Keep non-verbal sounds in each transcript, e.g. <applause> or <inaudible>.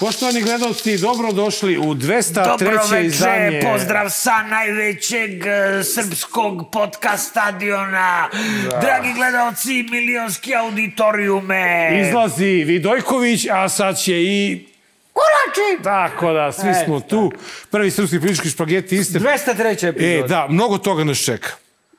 Poštovani gledalci, dobrodošli u 203. Dobro izdanje. pozdrav sa najvećeg e, srpskog podcast stadiona. Dragi gledalci, milionski auditorijume. Izlazi Vidojković, a sad će i... Kulači! Tako da, svi E, smo tu. Prvi srpski politički špageti iste. 203. epizod. E, da, mnogo toga nas čeka.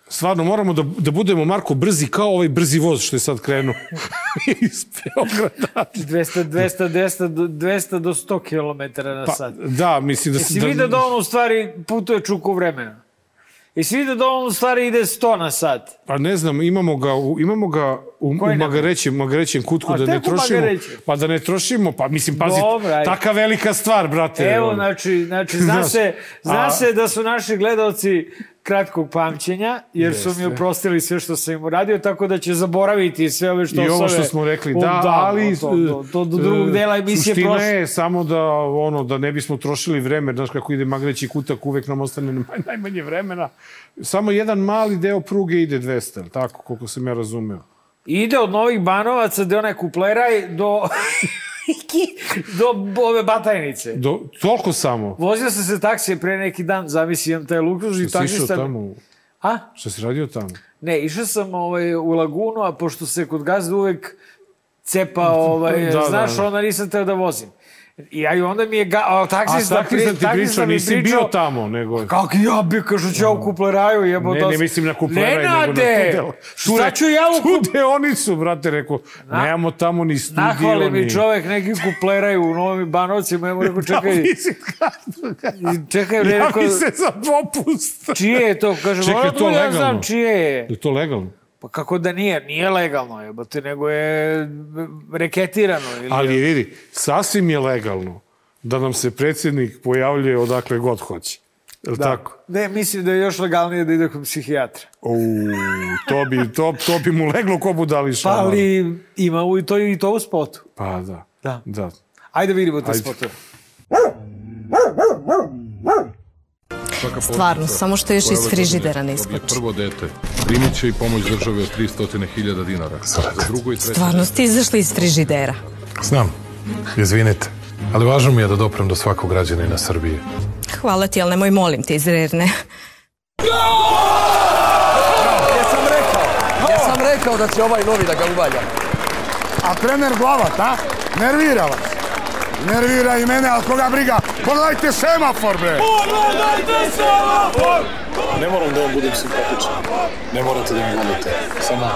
Stvarno, moramo da, da budemo, Marko, brzi kao ovaj brzi voz što je sad krenuo <laughs> iz Beograda. 200, 200, 200, do- 200 do 100 km na Pa, sat. da, mislim da... Jesi vidio da on u stvari putuje čuku vremena? Jesi vidio da on u stvari ide 100 na sat? Pa ne znam, imamo ga u, imamo ga u, u Koji magarećem, magarećem kutku A, da ne trošimo. Magarećem? Pa da ne trošimo, pa mislim, pazi, Dobro, ajde. taka velika stvar, brate. Evo, znači, znači <laughs> zna, se, zna a- se da su naši gledalci kratkog pamćenja, jer su mi Jeste. oprostili sve što sam im uradio, tako da će zaboraviti sve ove što I ovo što smo rekli, da, ali... To, to, to do drugog e, dela emisije Suština prošlo. je samo da, ono, da ne bismo trošili vreme, znaš kako ide magreći kutak, uvek nam ostane <laughs> naj- najmanje vremena. Samo jedan mali deo pruge ide 200, jel tako, koliko sam ja razumeo. Ide od Novih Banovaca do onaj kupleraj do... <laughs> do ove batajnice. Do, toliko samo. Vozio sam se taksije pre neki dan, zamisli imam taj luksuz i Što si išao taksista... tamo? A? Što si radio tamo? Ne, išao sam ovaj, u lagunu, a pošto se kod gazda uvek cepa, <laughs> ovaj, Da, da, da, znaš, da. onda nisam teo da vozim. I, a i onda mi je ga, a, A taksista, sam ti taksista pričao, mi nisi bio tamo, nego... Kako ja bi, kažu ću ja u kupleraju, jebo Ne, to... ne mislim na kupleraj, nego na Nenade, tu delo. šta ću ja u Tu deonicu, brate, rekao, nemamo tamo ni studio, Nahvali mi čovek neki kupleraju u Novim Banovcima, ja mu rekao, <laughs> čekaj, Da, mislim, i čekaj, ja rekao, mi se za popust. čije je to? Kaže, Čekaj, "Ma, to ja legalno?" znam čije je. Je to legalno? Pa kako da nije? Nije legalno, jebote, nego je reketirano. Ili Ali vidi, sasvim je legalno da nam se predsjednik pojavljuje odakle god hoće. Je li tako? Ne, mislim da je još legalnije da ide kod psihijatra. U, to bi, to, to bi mu leglo ko budali Pa šamar. ali ima u, to, i to u spotu. Pa da. Da. da. Ajde vidimo te Ajde. spotove. Stvarno, samo što još iz frižidera ne Dobije iskoči. prvo dete. Primit će i pomoć države od 300.000 dinara. Za drugo i treće Stvarno ste izašli iz frižidera. Znam, izvinite, ali važno mi je da doprem do svakog građanina Srbije. Hvala ti, ali nemoj molim te iz Rerne. Jesam rekao, jesam rekao da će ovaj novi da ga uvalja. A trener Glavac, a? Nervira vas. Nervira i mene, ali koga briga? Pogledajte semafor, bre! Ne moram da vam budem simpatičan. Ne morate da mi volite. Samo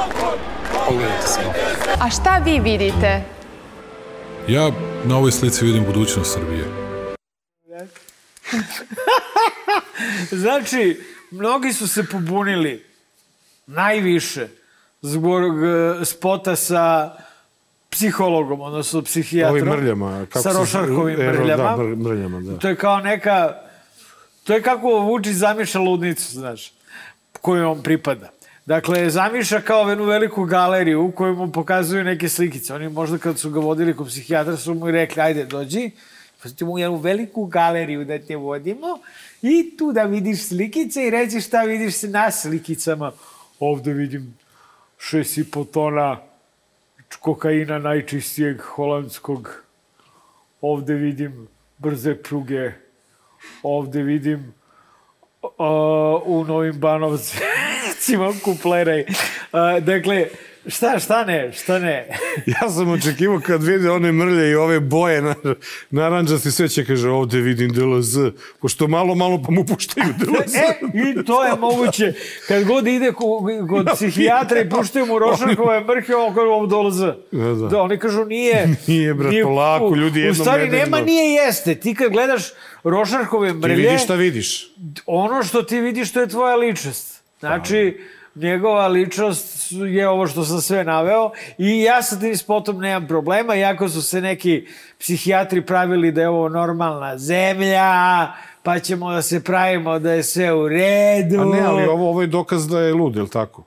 pogledajte samo. A šta vi vidite? Ja na ovoj slici vidim budućnost Srbije. <laughs> Znači, mnogi su se pobunili najviše zbog e, spota sa psihologom, odnosno psihijatrom. Ovim mrljama. Kako sa rošarkovim Ero, mrljama. Da, mr, mrljama, da. To je kao neka... To je kako Vučić zamišlja ludnicu, znaš, koju on pripada. Dakle, zamišlja kao jednu veliku galeriju u kojoj mu pokazuju neke slikice. Oni možda kad su ga vodili kod psihijatra su mu i rekli, ajde, dođi, pa ćemo u jednu veliku galeriju da te vodimo i tu da vidiš slikice i reci šta vidiš na slikicama. Ovde vidim šest i po tona kokaina najčistijeg holandskog. Ovde vidim brze pruge. Ovde vidim uh, u Novim Banovcima <laughs> kupleraj. Uh, dakle, šta, šta ne, šta ne? <laughs> Ja sam očekivao kad vide one mrlje i ove boje na, naranđasti sve će kaže ovde vidim DLZ, pošto malo malo pa mu puštaju DLZ. <laughs> E, i to je moguće. Kad god ide ko- kod Na psihijatra i puštaju mu rošarkove mrhe, on kaže ovo dolaze. Da, da. Da, oni kažu nije. <laughs> Nije, brat, nije- polako, u- ljudi, U jednom stvari nedeljno. nema nije jeste. Ti kad gledaš rošarkove Ti mrlje, vidiš šta vidiš. ono što ti vidiš to je tvoja ličnost. Znači, njegova ličnost je ovo što sam sve naveo i ja sa tim spotom nemam problema, iako su se neki psihijatri pravili da je ovo normalna zemlja, pa ćemo da se pravimo da je sve u redu. A ne, ali ovo, ovo je dokaz da je lud, je li tako?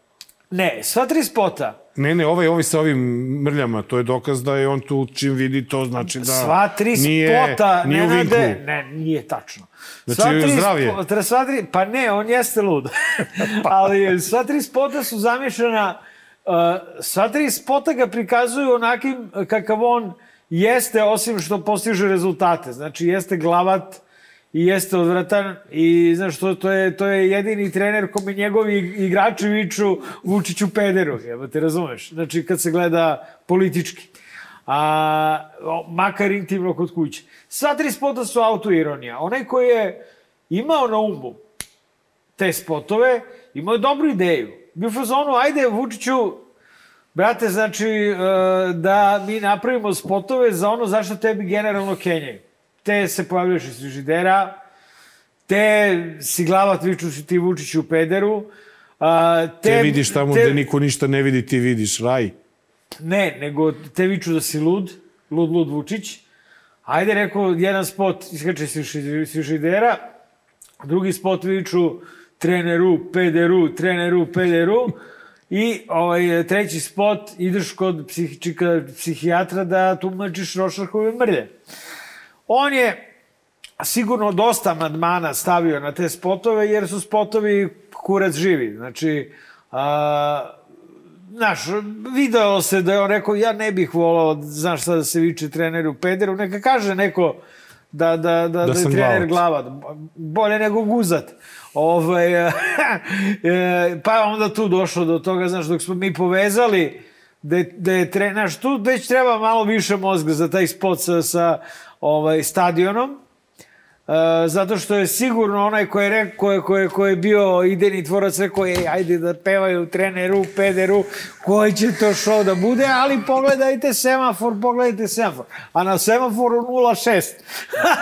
Ne, sva tri spota, Ne, ne, ovaj, ovaj sa ovim mrljama, to je dokaz da je on tu čim vidi to, znači da sva tri nije, spota, nije Nenade, vinklu. ne, nije tačno. Znači, zdrav je. spota, sva tri, pa ne, on jeste lud. <laughs> Ali sva tri spota su zamišljena, uh, sva tri spota ga prikazuju onakim kakav on jeste, osim što postiže rezultate, znači jeste glavat i jeste odvratan i znaš, to, to, je, to je jedini trener kome njegovi igrači viču Vučiću pederu, evo te razumeš, znači kad se gleda politički. A, o, makar intimno kod kuće. Sva tri spota su autoironija. Onaj koji je imao na umu te spotove, imao je dobru ideju. Bio u fazonu, ajde Vučiću, brate, znači, e, da mi napravimo spotove za ono zašto tebi generalno kenjaju. Te se pojavljaš iz frižidera, te si glava viču si ti Vučiću u pederu, a, te, Te vidiš tamo te... gde niko ništa ne vidi, ti vidiš raj. Ne, nego te viču da si lud, lud, lud Vučić. Ajde, rekao, jedan spot iskače iz frižidera, drugi spot viču treneru, pederu, treneru, pederu. I ovaj, treći spot, ideš kod psihičika, psihijatra da tumačiš rošarhove mrlje. On je sigurno dosta amandmana stavio na te spotove, jer su spotovi kurac živi. Znači, a, znaš, video se da je on rekao, ja ne bih volao, znaš šta da se viče treneru pederu, neka kaže neko da, da, da, da, da je trener glava. Bolje nego guzat. Ovaj, <laughs> e, pa onda tu došlo do toga, znaš, dok smo mi povezali da je, da je trener, znaš, tu već treba malo više mozga za taj spot sa, sa ovaj, stadionom, Uh, zato što je sigurno onaj ko je, rekao, ko je, ko je, je bio idejni tvorac rekao, ej, ajde da pevaju treneru, pederu, koji će to show da bude, ali pogledajte semafor, pogledajte semafor. A na semaforu 0,6.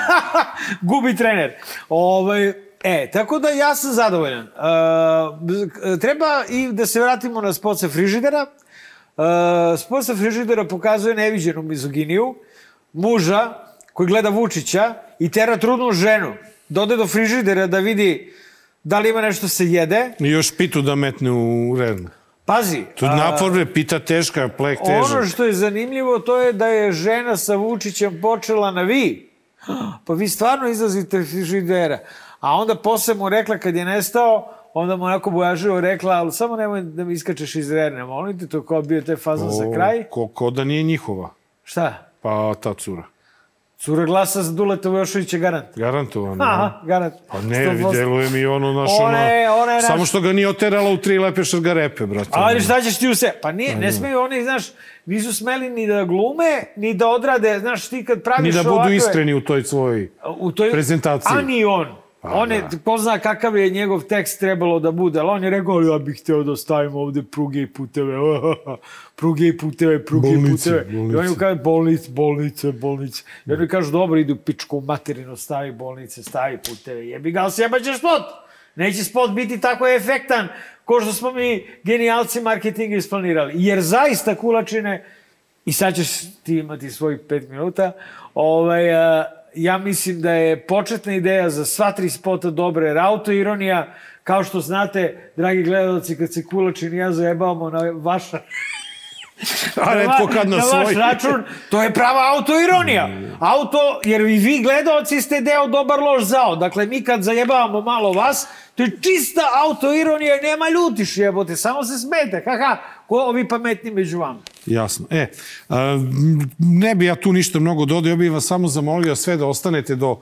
<laughs> Gubi trener. Ovaj, E, tako da ja sam zadovoljan. Uh, treba i da se vratimo na spot sa frižidera. Uh, spot sa frižidera pokazuje neviđenu mizoginiju muža koji gleda Vučića i tera trudnu ženu da ode do frižidera da vidi da li ima nešto se jede. I još pitu da metne u ren. Pazi. Tu naporne pita teška, plek težak. Ono što je zanimljivo to je da je žena sa Vučićem počela na vi. Pa vi stvarno izlazite iz frižidera. A onda posle mu rekla kad je nestao, onda mu onako bojaživo rekla, ali samo nemoj da mi iskačeš iz rene, molim te, to kao bio taj fazon za kraj. Ko, ko da nije njihova. Šta? Pa ta cura. Cura glasa za Duleta Vojošovića garant. Garantovano. Aha, garant. Pa ne, deluje mi ono naš One, ono... one naš... Samo što ga nije oterala u tri lepe šargarepe, brate. Ali šta ćeš ti u se? Pa nije, ne smeju oni, znaš, nisu smeli ni da glume, ni da odrade, znaš, ti kad praviš Ni da budu ovakve... iskreni u toj svojoj u toj... prezentaciji. A ni on. Pa, on je, da. ko zna kakav je njegov tekst trebalo da bude, ali on je rekao, ja bih hteo da stavim ovde pruge i puteve, <laughs> pruge i puteve, pruge Bolnice, i puteve. bolnice. I oni mu kažu, bolnice, bolnice, bolnice. I oni kažu, dobro, idu pičku u materinu, stavi bolnice, stavi puteve, jebi ga, ali sjebaćeš spot. Neće spot biti tako efektan ko što smo mi genijalci marketinga isplanirali. Jer zaista, kulačine, i sad ćeš ti imati svojih pet minuta, ovaj, a, ja mislim da je početna ideja za sva tri spota dobra, jer autoironija, kao što znate, dragi gledalci, kad se Kulačin i ja zajebavamo na vaša A netko kad na, na svoj. vaš račun, to je prava autoironija. Auto, jer i vi gledalci ste deo dobar loš zao. Dakle, mi kad zajebavamo malo vas, to je čista autoironija i nema ljutiš jebote, samo se smete. Haha, ko ovi pametni među vama. Jasno. E, ne bi ja tu ništa mnogo dodao, ja bih vas samo zamolio sve da ostanete do,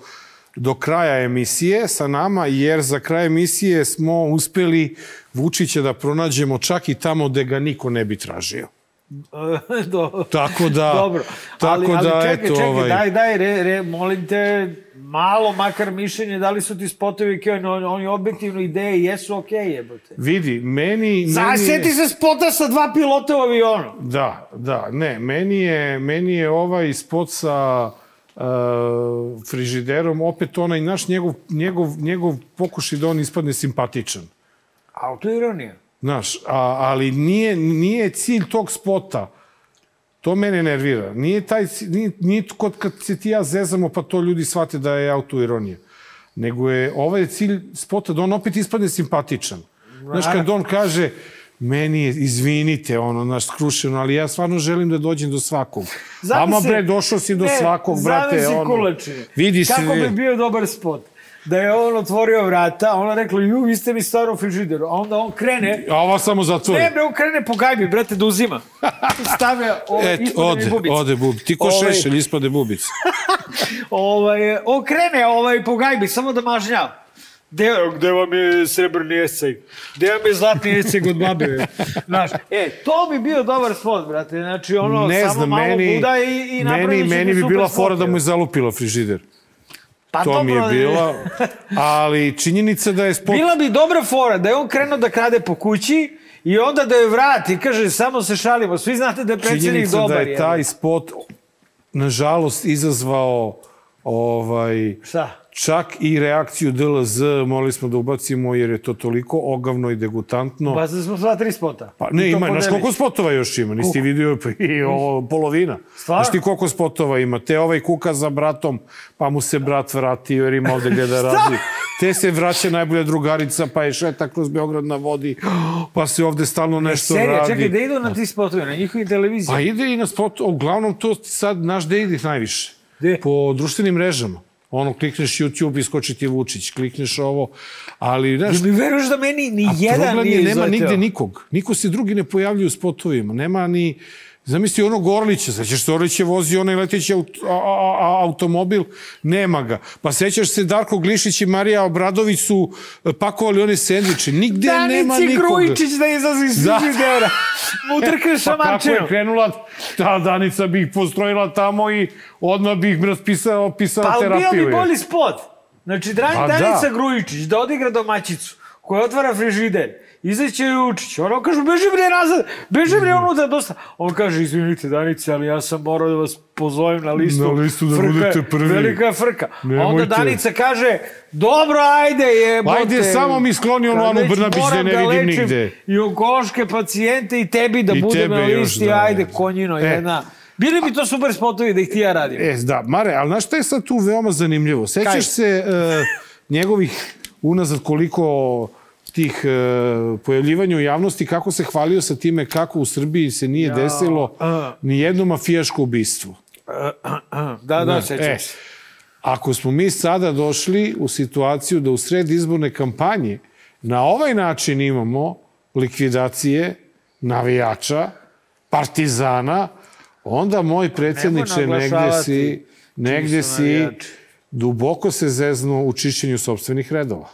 do kraja emisije sa nama, jer za kraj emisije smo uspeli Vučića da pronađemo čak i tamo gde ga niko ne bi tražio. <laughs> Do, Tako da, Dobro. tako ali, ali da, čekaj, eto, čekaj, ovaj... daj, daj, re, re, molim te, malo makar mišljenje, da li su ti spotovi kao oni, oni objektivno ideje jesu okej, okay, jebote. Vidi, meni... Za, meni je- sjeti se spota sa dva pilota u avionu. Da, da, ne, meni je, meni je ovaj spot sa uh, frižiderom, opet onaj naš njegov, njegov, njegov pokušaj da on ispadne simpatičan. Autoironija. Znaš, a, ali nije, nije cilj tog spota, to mene nervira. Nije, taj, nije, nije kod kad se ti ja zezamo pa to ljudi shvate da je autoironija. Nego je ovaj cilj spota da on opet ispadne simpatičan. Znaš, kad on kaže, meni je, izvinite, ono, naš skrušeno, ali ja stvarno želim da dođem do svakog. Zamisli- Ama bre, došao si do Ne, svakog, brate, zamisli ono. kulačine. Vidi se, Kako bi bio dobar spot? Da je on otvorio vrata, ona rekla, ju, vi ste mi staro frižideru. A onda on krene, A ova samo zatvori. ne bre, on krene po gajbi, brate, da uzima. Stavlja, ovaj, Et, ode, bubice. ode bub. Ti ko Ovaj- šešelj ispade bubice. <laughs> Ovaj, on krene ovaj, po gajbi, samo da mažnjava. Gde, gde vam je srebrni esej? Gde vam je zlatni esej od babe? Znaš, e, to bi bio dobar spot, brate. Znači, ono, ne samo znam, malo meni, buda i, i napravit meni, meni bi bila fora da mu je zalupila frižider. Pa to mi je dobro, bila. Ali činjenica da je spot... Bila bi dobra fora da je on krenuo da krade po kući i onda da je vrati, kaže, samo se šalimo. Svi znate da je predsjednik činjenica dobar. da je taj spot nažalost izazvao ovaj Šta? Čak i reakciju DLZ morali smo da ubacimo jer je to toliko ogavno i degutantno. Pa smo sva tri spota. Pa ne, ima, znaš koliko spotova još ima? Nisi ti vidio pa i ovo, polovina. Stvarno? Znaš ti koliko spotova ima? Te ovaj kuka za bratom, pa mu se brat vratio jer ima ovde gde da <laughs> radi. Te se vraća najbolja drugarica, pa je šeta kroz Beograd na vodi, pa se ovde stalno nešto Serija, radi. čekaj, da idu na ti spotovi, na njihovim televizijama. Pa ide i na spot, uglavnom to sad, znaš gde ide najviše? Gde? Po društvenim mrežama. Ono, klikneš YouTube, iskoči ti Vučić, klikneš ovo, ali, znaš, Jel mi veruješ da meni ni A jedan problem nije je, nema izleteo? nigde nikog. Niko se drugi ne pojavljuje u spotovima. Nema ni... Zamisli onog Orlića, sećaš se Orlić je vozio onaj leteći aut, a, a, a, automobil, nema ga. Pa sećaš se Darko Glišić i Marija Obradović su e, pakovali one sendviče. Nigde nema Danici nikoga. Grujičić da izlazi iz Da. frižidera. Mu utrkne Pa kako je krenula, ta Danica bi ih postrojila tamo i odmah bi ih raspisala pisala Pa bio terapiju. bi bolji spot. Znači, Dran, Pa Danica da. Grujičić da odigra domaćicu koja otvara frižider. Izaće Jučić. Ono kaže, beži bre nazad, beži bre unutra dosta. On kaže, izvinite Danice, ali ja sam morao da vas pozovem na listu. Na listu da Frka je- budete prvi. Velika frka. A onda Nemojte. Danica kaže, dobro, ajde jebote. Ajde, samo mi skloni onu Anu Brnabić da ne vidim lečim nigde. I onkološke pacijente i tebi da I budem na listi, da. ajde, konjino, E. jedna. Bili bi to super spotovi da ih ti ja radim. E, da, Mare, ali znaš šta je sad tu veoma zanimljivo? Sećaš Kaj? se uh, njegovih unazad koliko tih uh, pojavljivanja u javnosti, kako se hvalio sa time kako u Srbiji se nije desilo ni jedno mafijaško ubistvo. Da, da, Da, sećam e. se. Ako smo mi sada došli u situaciju da u sred izborne kampanje na ovaj način imamo likvidacije navijača, partizana, onda moj predsjedniče Nemoj negde si, negde si navijači. duboko se zeznuo u čišćenju sobstvenih redova.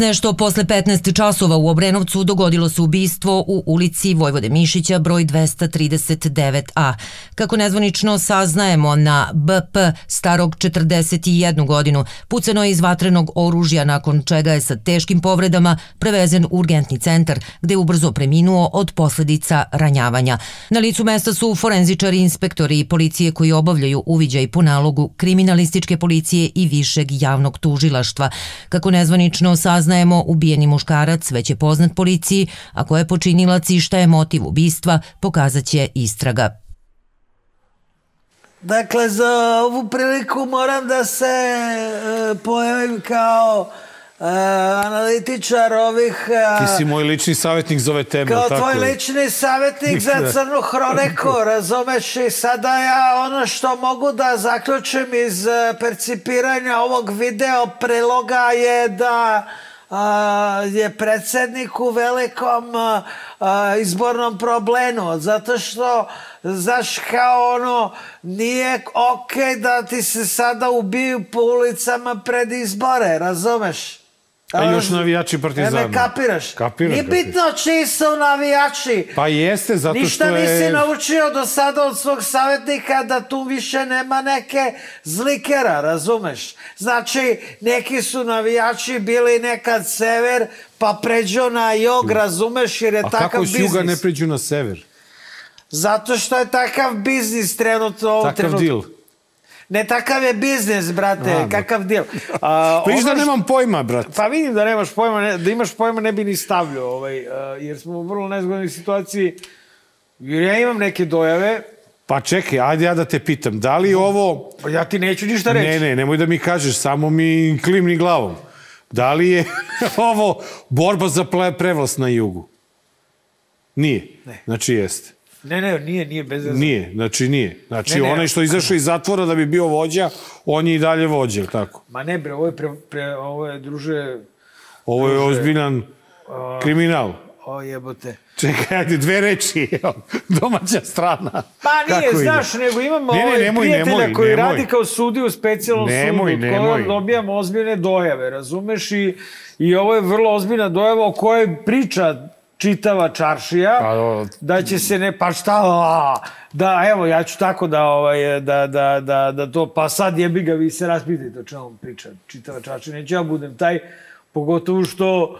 Nešto posle 15 časova u Obrenovcu dogodilo se ubistvo u ulici Vojvode Mišića broj 239a. Kako nezvanično saznajemo na BP starog 41 godinu, pucano je iz vatrenog oružja nakon čega je sa teškim povredama prevezen u urgentni centar gde je ubrzo preminuo od posledica ranjavanja. Na licu mesta su forenzičari, inspektori i policije koji obavljaju uviđaj po nalogu kriminalističke policije i višeg javnog tužilaštva. Kako nezvanično saznajemo, ubijeni muškarac već je poznat policiji, a ko je počinilac i šta je motiv ubistva, pokazat će istraga. Dakle, za ovu priliku moram da se e, pojavim kao e, analitičar ovih... e, Ti si moj lični savjetnik za ove teme, Kao tako tvoj je? lični savjetnik za <laughs> crnu hroniku, razumeš? I sada ja ono što mogu da zaključim iz e, percipiranja ovog video priloga je da a, je predsednik u velikom izbornom problemu, zato što znaš kao ono nije okej da ti se sada ubiju po ulicama pred izbore, razumeš? A još navijači partizana. E, me kapiraš? Kapiram, Nije bitno čiji su navijači. Pa jeste, zato Ništa što je... nisi naučio do sada od svog savjetnika da tu više nema neke zlikera, razumeš? Znači, neki su navijači bili nekad sever, pa pređu na jog, razumeš, jer je A takav kako s biznis. juga ne pređu na sever? Zato što je takav biznis trenutno u ovom Takav trenutku. deal. Ne, takav je biznis, brate, A, kakav dil. A, Pa viš da što- nemam pojma, brat. Pa vidim da nemaš pojma, ne, da imaš pojma ne bi ni stavljao, ovaj, jer smo u vrlo nezgodnoj situaciji, jer ja imam neke dojave, Pa čekaj, ajde ja da te pitam, da li ovo... pa ja ti neću ništa reći. Ne, ne, nemoj da mi kažeš, samo mi klimni glavom. Da li je <laughs> ovo borba za prevlast na jugu? Nije. Ne. Znači jeste. Ne, ne, nije, nije bez veze. Nije, znači nije. Znači Ne, ne. onaj što izašao iz zatvora da bi bio vođa, on je i dalje vođa, tako? Ma ne bre, ovo je, pre, pre, ovo je druže, Ovo je Druže, ozbiljan kriminal. o jebote. Čekaj, ajde, dve reči. Domaća strana. Pa nije, Kako ide? znaš, nego imamo Ne, ne, ovaj nemoj, prijatelja nemoj, koji nemoj. radi kao sudi u specijalnom Nemoj, sudu, nemoj. koga dobijamo ozbiljne dojave, razumeš? I, I ovo je vrlo ozbiljna dojava o kojoj priča čitava čaršija, Pa, o, da će se ne, pa šta, a, da, evo, ja ću tako da, ovaj, da, da, da, da to, pa sad jebi ga, vi se raspitajte o čemu priča, čitava čaršija, neću ja budem taj, pogotovo što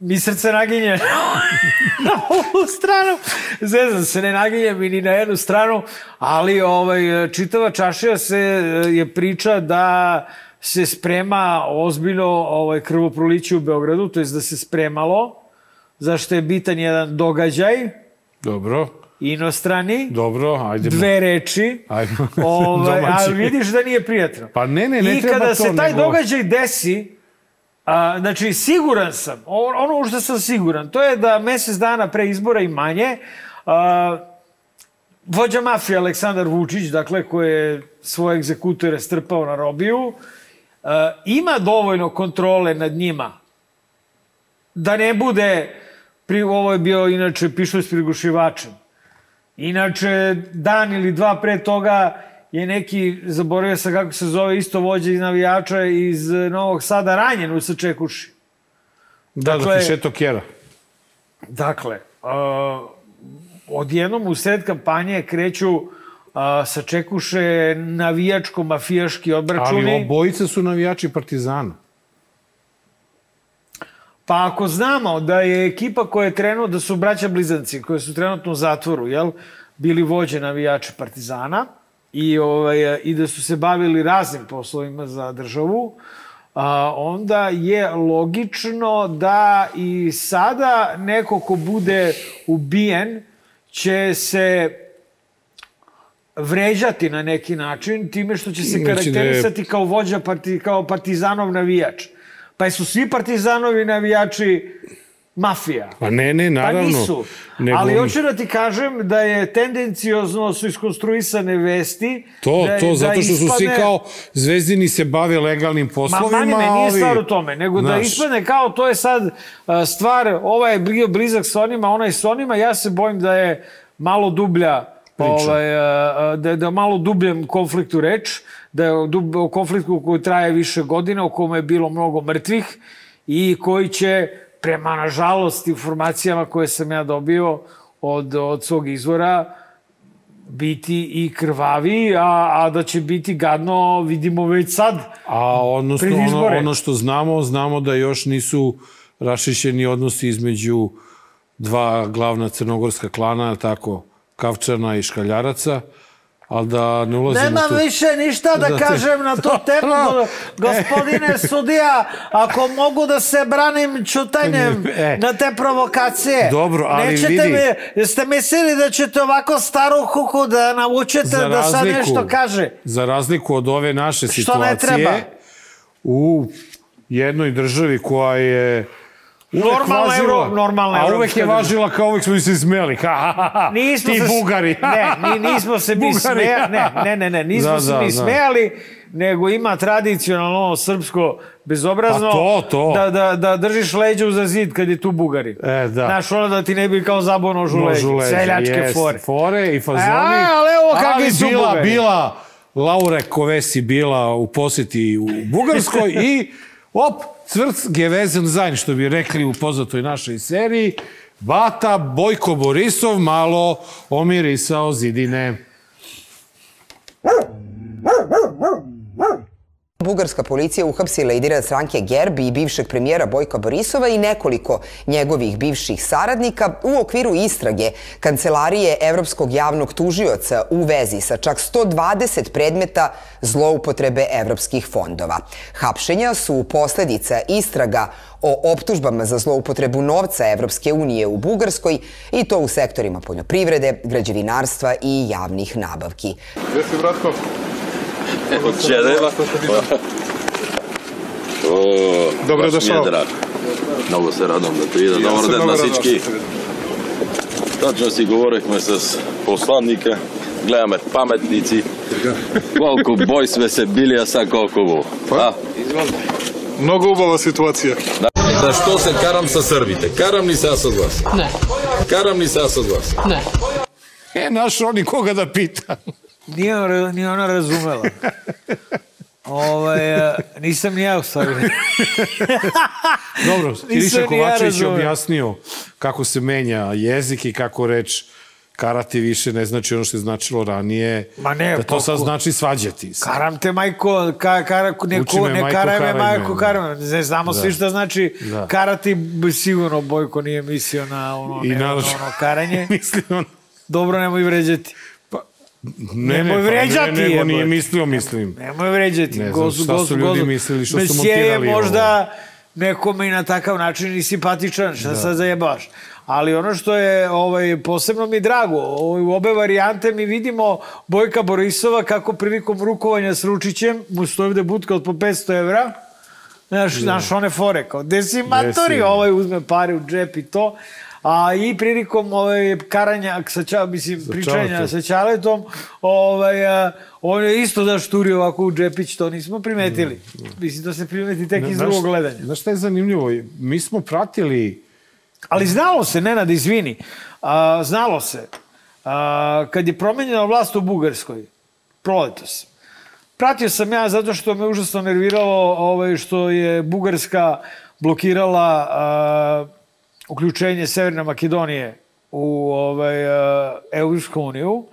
mi srce naginje <laughs> na ovu stranu. Zezam se, ne naginje mi ni na jednu stranu, ali ovaj, čitava čašija se je priča da se sprema ozbiljno ovaj, krvoproliće u Beogradu, to je da se spremalo, zašto je bitan jedan događaj, Dobro, inostrani, dobro, ajde. dve reči, <laughs> Ajde. ovaj, Domaći. ali vidiš da nije prijatno. Pa ne, ne, ne I treba kada to, se taj nego- događaj desi, a, znači siguran sam, ono u što sam siguran, to je da mesec dana pre izbora i manje, a, vođa mafije Aleksandar Vučić, dakle, koji je svoje egzekutore strpao na robiju, a, ima dovoljno kontrole nad njima da ne bude, pri, ovo je bio inače pištolj s prigušivačem, Inače, dan ili dva pre toga je neki, zaboravio sam kako se zove, isto vođa i navijača iz Novog Sada ranjen u Sačekuši. Da, Dakle- da ti šeto kjera. Dakle, uh, odjednom u sred kampanje kreću uh, Sačekuše navijačko-mafijaški obračuni. Ali obojica su navijači Partizana. Pa ako znamo da je ekipa koja je trenutno, da su braća blizanci koji su trenutno u zatvoru, jel, bili vođe navijača Partizana i, ovaj, i da su se bavili raznim poslovima za državu, a, onda je logično da i sada neko ko bude ubijen će se vređati na neki način time što će se da karakterisati kao vođa, parti, kao partizanov navijač. Pa su svi partizanovi navijači mafija. Pa ne, ne, naravno. Pa nisu. Nego- Ali hoću da ti kažem da je tendenciozno su iskonstruisane vesti. To, da, to, zato što su svi kao zvezdini se bave legalnim Ma, poslovima. mani me, nije stvar u tome, nego da Znaš, ispadne kao to je sad stvar, ovaj je bio blizak s onima, onaj s onima, ja se bojim da je malo dublja ovaj, a, a, da da malo dubljem konfliktu reč, da je o, dub, o konfliktu koji traje više godina, u kome je bilo mnogo mrtvih i koji će, prema nažalost informacijama koje sam ja dobio od, od svog izvora, biti i krvavi, a, a da će biti gadno, vidimo već sad. A odnosno, ono, ono što znamo, znamo da još nisu rašišćeni odnosi između dva glavna crnogorska klana, tako, Kavčana i Škaljaraca, ali da ne ulazimo Nemam tu. više ništa da Da te- kažem na tu <laughs> temu, go- gospodine <laughs> sudija, ako mogu da se branim čutanjem <laughs> E. na te provokacije. Dobro, ali Nećete vidi. Mi, jeste mislili da ćete ovako staru kuku da naučite Za da sad razliku- nešto kaže? Za razliku od ove naše Što situacije, ne treba? u jednoj državi koja je uvek Normalna Evro- normalna a uvek je važila kao uvek smo se smeli. Ha, ha, ha. Nismo Ti se, Bugari. Ne, ni, <laughs> nismo se mi smejali. Ne, ne, ne, ne, nismo Da, se da, mi da. smejali, nego ima tradicionalno srpsko bezobrazno Pa to, to. Da, da, da držiš leđa uza zid kad je tu Bugari. E, da. Znaš, ono da ti ne bi kao zabao nožu. Nožu leđa, Seljačke jest. fore. Fore i fazoni. A, ali evo kakvi su bila, Bugari. bila Laure Kovesi bila u poseti u Bugarskoj <laughs> i op, cvrc gevezen zajn, što bi rekli u poznatoj našoj seriji. Bata Bojko Borisov malo omirisao zidine. Bugarska policija uhapsila lidera stranke Gerbi i bivšeg premijera Bojka Borisova i nekoliko njegovih bivših saradnika u okviru istrage Kancelarije Evropskog javnog tužioca u vezi sa čak 120 predmeta zloupotrebe evropskih fondova. Hapšenja su posledica istraga o optužbama za zloupotrebu novca Evropske unije u Bugarskoj i to u sektorima poljoprivrede, građevinarstva i javnih nabavki. Gde si, Bratko? Добро дошол. Много се радвам да ти идам. Добро ден на всички. Точно си говорихме с посланника, гледаме паметници. Колку бој сме се били, а са колку го. Па? Много убава ситуација. Да. Зашто се карам со сърбите? Карам ли се с од вас? Не. Карам ли се с од вас? Не. Е, нашо никога да питам. Ne. E. Nije, ona- nije ona razumela. Ovaj, a, nisam ni ja u stvari. <laughs> Dobro, Iliša ni ja Kovačević je objasnio kako se menja jezik i kako reč karate više ne znači ono što je značilo ranije. Ma ne, da to pa sad ko- znači svađati se. Karam te majko, ka, kara, neko, me ne majko, karaj me majko, karaj me. Ne znamo Da. svi šta znači Da. karati, sigurno Bojko nije mislio na ono, I ne, naravno- ono, ono karanje. <laughs> Mislim, on... Dobro, nemoj vređati. Ne, Nemoj ne, vređati, ne, nego nije mislio, mislim. Nemoj vređati. Ne znam gozu, šta gozu, su ljudi gozu. mislili, što su Mesije je montirali ovo. možda nekome i na takav način i simpatičan, šta Da. sad zajebaš. Ali ono što je ovaj, posebno mi drago, ovaj, u obe varijante mi vidimo Bojka Borisova kako prilikom rukovanja s Ručićem mu stoji ovde budka od po 500 evra, Znaš, znaš one fore, kao decimatori, Desi. ovaj uzme pare u džep i to. A i prilikom ovaj, karanja, sa ča, mislim, pričanja Čaletom. sa Čaletom, ovaj, a, on je isto zašturio ovako u džepić, to nismo primetili. Mislim, to se primeti tek iz Znaš- drugog gledanja. Znaš šta je zanimljivo? Mi smo pratili... Ali znalo se, Nenad, izvini, a, znalo se, a, kad je promenjena vlast u Bugarskoj, proletos, pratio sam ja zato što me užasno nerviralo ovaj, što je Bugarska blokirala a, uključenje Severne Makedonije u ovaj, a, Evropsku uniju,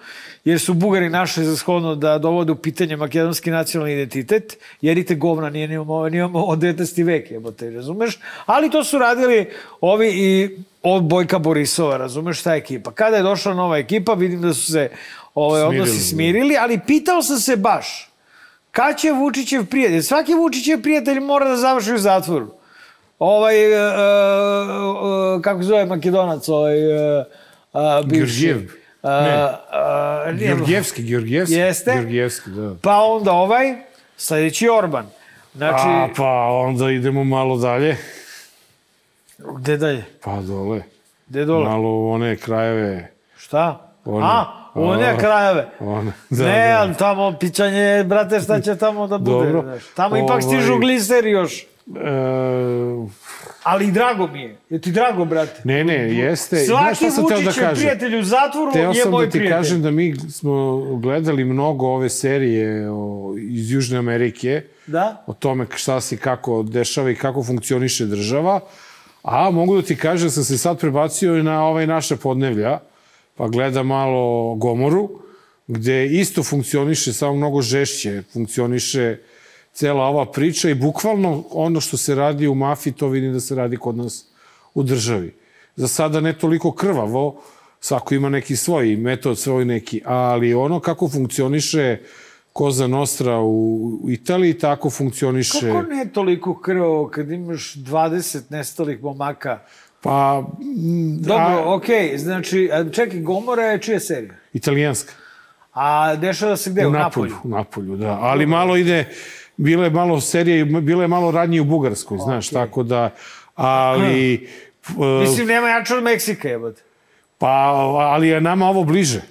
jer su Bugari našli za shodno da dovode u pitanje makedonski nacionalni identitet, jer i te govna nije nimamo, nimamo od 19. vek, jebote, razumeš? Ali to su radili ovi i od Bojka Borisova, razumeš, ta ekipa. Kada je došla nova ekipa, vidim da su se ovaj, Smirili, odnosi smirili, ali pitao sam se baš, kad će Vučićev prijatelj? Svaki Vučićev prijatelj mora da završi u zatvoru. Ovaj, e, e, e, kako zove Makedonac, ovaj, e, a, bivši. Georgijev. Ne. a, Georgijevski, Georgijevski. Jeste. Georgijevski, da. Pa onda ovaj, sledeći Orban. Znači, A, pa onda idemo malo dalje. gde dalje? Pa dole. Gde dole? Malo u one krajeve. Šta? One. A, u one A, krajeve. One. <laughs> Da, ne, da. tamo pičanje, brate, šta će tamo da bude? Dobro. Znaš. Tamo ipak Ovaj- stižu gliseri još. E, Ali drago mi je. Je ti drago, brate? ne, ne, jeste. Znaš Svaki sam teo da kažem? prijatelj u zatvoru Teo je sam moj da ti prijatelj. kažem da mi smo gledali mnogo ove serije o, iz Južne Amerike, Da? o tome šta se kako dešava i kako funkcioniše država, a mogu da ti kažem da sam se sad prebacio i na ovaj naša podnevlja, pa gleda malo Gomoru, gde isto funkcioniše, samo mnogo žešće funkcioniše cela ova priča i bukvalno ono što se radi u mafiji, to vidim da se radi kod nas u državi. Za sada ne toliko krvavo, svako ima neki svoj metod, svoj neki, ali ono kako funkcioniše Koza Nostra u Italiji, tako funkcioniše... Kako ne toliko krvavo kad imaš 20 nestalih momaka? Pa, m, Dobro, a, okej, znači, a čekaj, Gomora je čija serija? italijanska. A dešava se gde? U, Napolju. U Napolju, da. Ali malo ide, bilo je malo serije, bilo je malo radnje u Bugarskoj, znaš, tako da, ali... e, Mislim, nema jače od Meksika, jebote. Pa, ali je nama ovo bliže.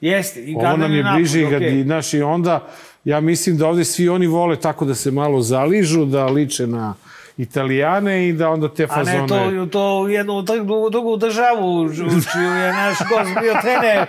Jeste. I Ovo nam je Napolj, bliže i, okej. i, znaš, i onda, ja mislim da ovde svi oni vole tako da se malo zaližu, da liče na Italijane i da onda te A fazone... ne, to, to u jednu drugu, drugu državu čiju je naš gost bio trener.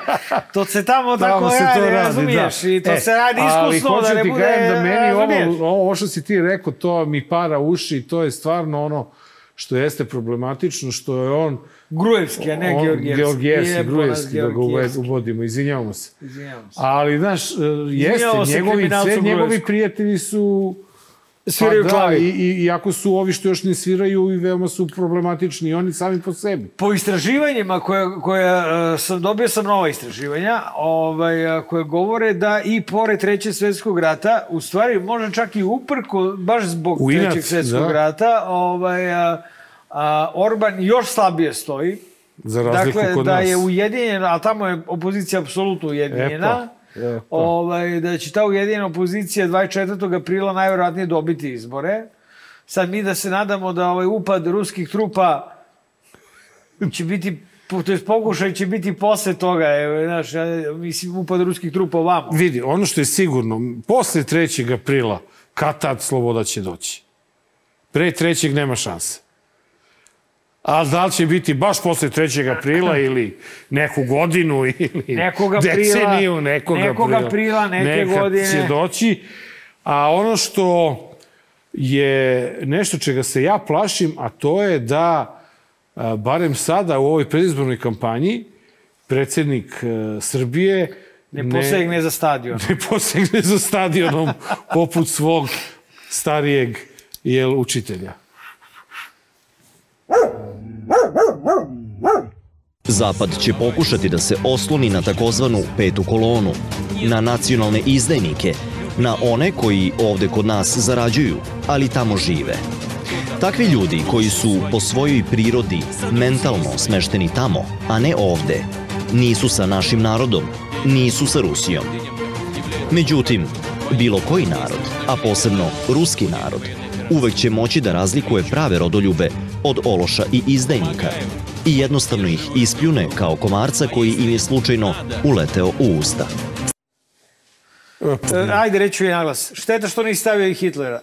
To se tamo tako Tamo se radi, to radi, razumiješ? da. I to E, se radi ali iskusno, hoću da ne ti bude... da meni razumiješ? ovo, ovo što si ti rekao, to mi para uši, to je stvarno ono što jeste problematično, što je on... Grujevski, a ne on- Georgijevski. Georgijevski, Grujevski, da ga uvodimo, izvinjavamo se. Izvinjavam se. Ali, znaš, e, jeste, Izvinjavamo njegovi, sve njegovi prijatelji su... Sviraju pa, da, klavir. i, i, iako su ovi što još ne sviraju i veoma su problematični, oni sami po sebi. Po istraživanjima koje, koje uh, sam dobio sam nova istraživanja, ovaj, uh, koje govore da i pored Trećeg svjetskog rata, u stvari možda čak i uprko, baš zbog U inat, Trećeg svjetskog da. rata, ovaj, a, a, Orban još slabije stoji. Za razliku dakle, kod da nas. je ujedinjen, a tamo je opozicija apsolutno ujedinjena. E Ovaj, da će ta ujedinjena opozicija 24. aprila najverovatnije dobiti izbore. Sad mi da se nadamo da ovaj upad ruskih trupa će biti to jest pokušaj će biti posle toga, evo, znaš, ja, mislim, upad ruskih trupa ovamo. Vidi, ono što je sigurno, posle 3. aprila, kad tad sloboda će doći. Pre 3. nema šanse. A da li će biti baš posle 3. aprila <laughs> ili neku godinu <laughs> ili Nekog aprila, deceniju, nekog, aprila, aprila, neke nekad godine. će doći. A ono što je nešto čega se ja plašim, a to je da, barem sada u ovoj predizbornoj kampanji, predsednik e, Srbije Ne posegne za stadion. <laughs> ne posegne za stadionom poput svog starijeg jel, učitelja. Zapad će pokušati da se osloni na takozvanu petu kolonu, na nacionalne izdajnike, na one koji ovde kod nas zarađuju, ali tamo žive. Takvi ljudi koji su po svojoj prirodi mentalno smešteni tamo, a ne ovde, nisu sa našim narodom, nisu sa Rusijom. Međutim, bilo koji narod, a posebno ruski narod, uvek će moći da razlikuje prave rodoljube od ološa i izdajnika i jednostavno ih ispljune kao komarca koji im je slučajno uleteo u usta. Ajde, reću je naglas. Šteta što nisi stavio i Hitlera.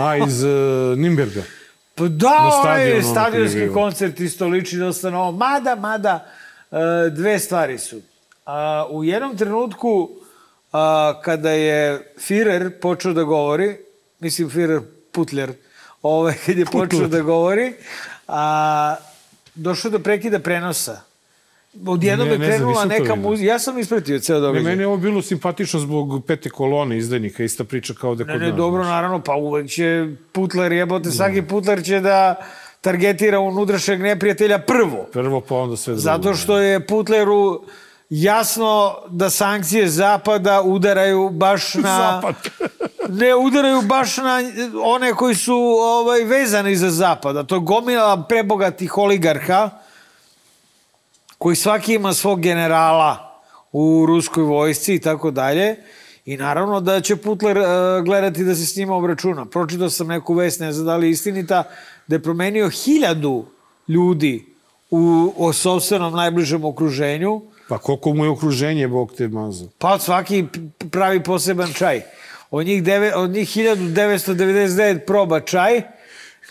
A, iz uh, Nimberga. <laughs> Pa da, ovaj stadionski koncert isto liči dosta na ovo. Mada, mada, e, dve stvari su. A, u jednom trenutku, a, kada je Führer počeo da govori, mislim Führer Putler, ovaj, kad je počeo Putler. da govori, a, došlo do prekida prenosa. Odjednom Ne, je ne krenula neka muzika. Ja sam ispratio ceo Ne, događaj. meni je ovo bilo simpatično zbog pete kolone izdajnika, ista priča kao da Ne, kod ne, nas. dobro, naravno, pa uvek će Putler jebote, svaki Putler će da targetira unutrašnjeg neprijatelja prvo. Prvo, pa onda sve drugo. Zato što je Putleru jasno da sankcije Zapada udaraju baš <laughs> na... Zapad. ne udaraju baš na one koji su ovaj, vezani za Zapad. A to je gomila prebogatih oligarha koji svaki ima svog generala u ruskoj vojsci i tako dalje. I naravno da će Putler uh, gledati da se s njima obračuna. Pročitao sam neku vest, ne znam da li istinita, da je promenio hiljadu ljudi u, u sobstvenom najbližem okruženju. Pa koliko mu je okruženje, Bog te mazo. Pa svaki pravi poseban čaj. Od njih, deve, od njih 1999 proba čaj,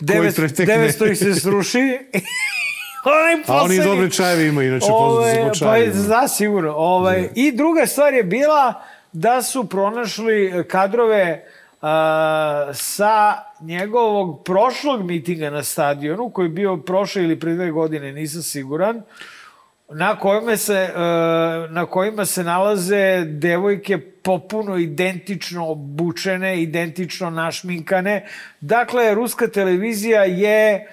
900, pretekne. 900 ih se sruši. <laughs> Onaj A oni dobre čajeve imaju, inače Ove, po Pa čajevima. da, sigurno. Ovaj, I druga stvar je bila da su pronašli kadrove a, sa njegovog prošlog mitinga na stadionu, koji je bio prošle ili pre dve godine, nisam siguran, na kojima se, e, na kojima se nalaze devojke popuno identično obučene, identično našminkane. Dakle, ruska televizija je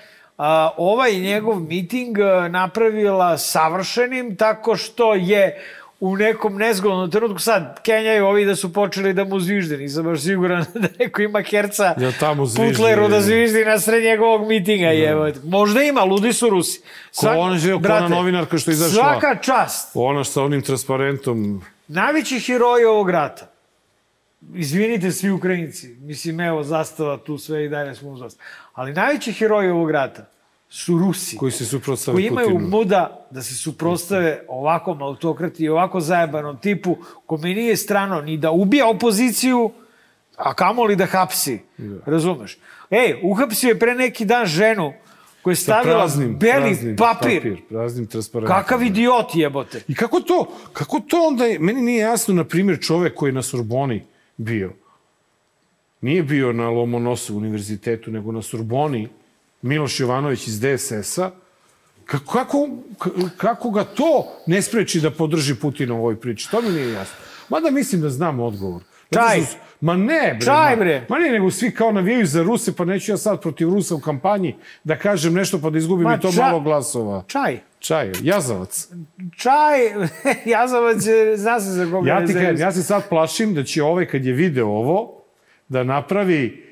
ovaj njegov miting e, napravila savršenim tako što je u nekom nezgodnom trenutku, sad kenjaju ovi da su počeli da mu zvižde, nisam baš siguran <laughs> da neko ima herca Jel tamo zviždi? Putleru da zviždi na sred njegovog mitinga, je. Možda ima, ludi su Rusi. Ko ona, žel, ko ona brate, novinarka što je izašla? Svaka čast. Ona sa onim transparentom. Najveći heroji ovog rata. Izvinite svi Ukrajinci. Mislim, evo, zastava tu sve i dalje smo u zastavu. Ali najveći heroji ovog rata su Rusi. Koji se suprotstave koji imaju Putinu. muda da se suprostave ovakvom autokrati i ovako zajebanom tipu kome nije strano ni da ubija opoziciju, a kamoli da hapsi. Razumeš? Ej, uhapsio je pre neki dan ženu koja je stavila praznim, beli praznim papir. Praznim transparentom. Kakav idiot jebote. I kako to, kako to onda, je, meni nije jasno, na primjer, čovek koji je na Sorboni bio, nije bio na Lomonosovu univerzitetu, nego na Sorboni, Miloš Jovanović iz DSS-a, kako, kako, ga to ne spreči da podrži Putina u ovoj priči? To mi nije jasno. Mada mislim da znam odgovor. Čaj. su- Ma ne, bre. Čaj, ma- bre. Ma ne, nego svi kao navijaju za Ruse, pa neću ja sad protiv Rusa u kampanji da kažem nešto pa da izgubim Ma i to ča- malo glasova. Čaj. Čaj, jazavac. Čaj, <laughs> jazavac je, zna se za koga Ja ti kažem, zavis- ja se sad plašim da će ovaj, kad je video ovo, da napravi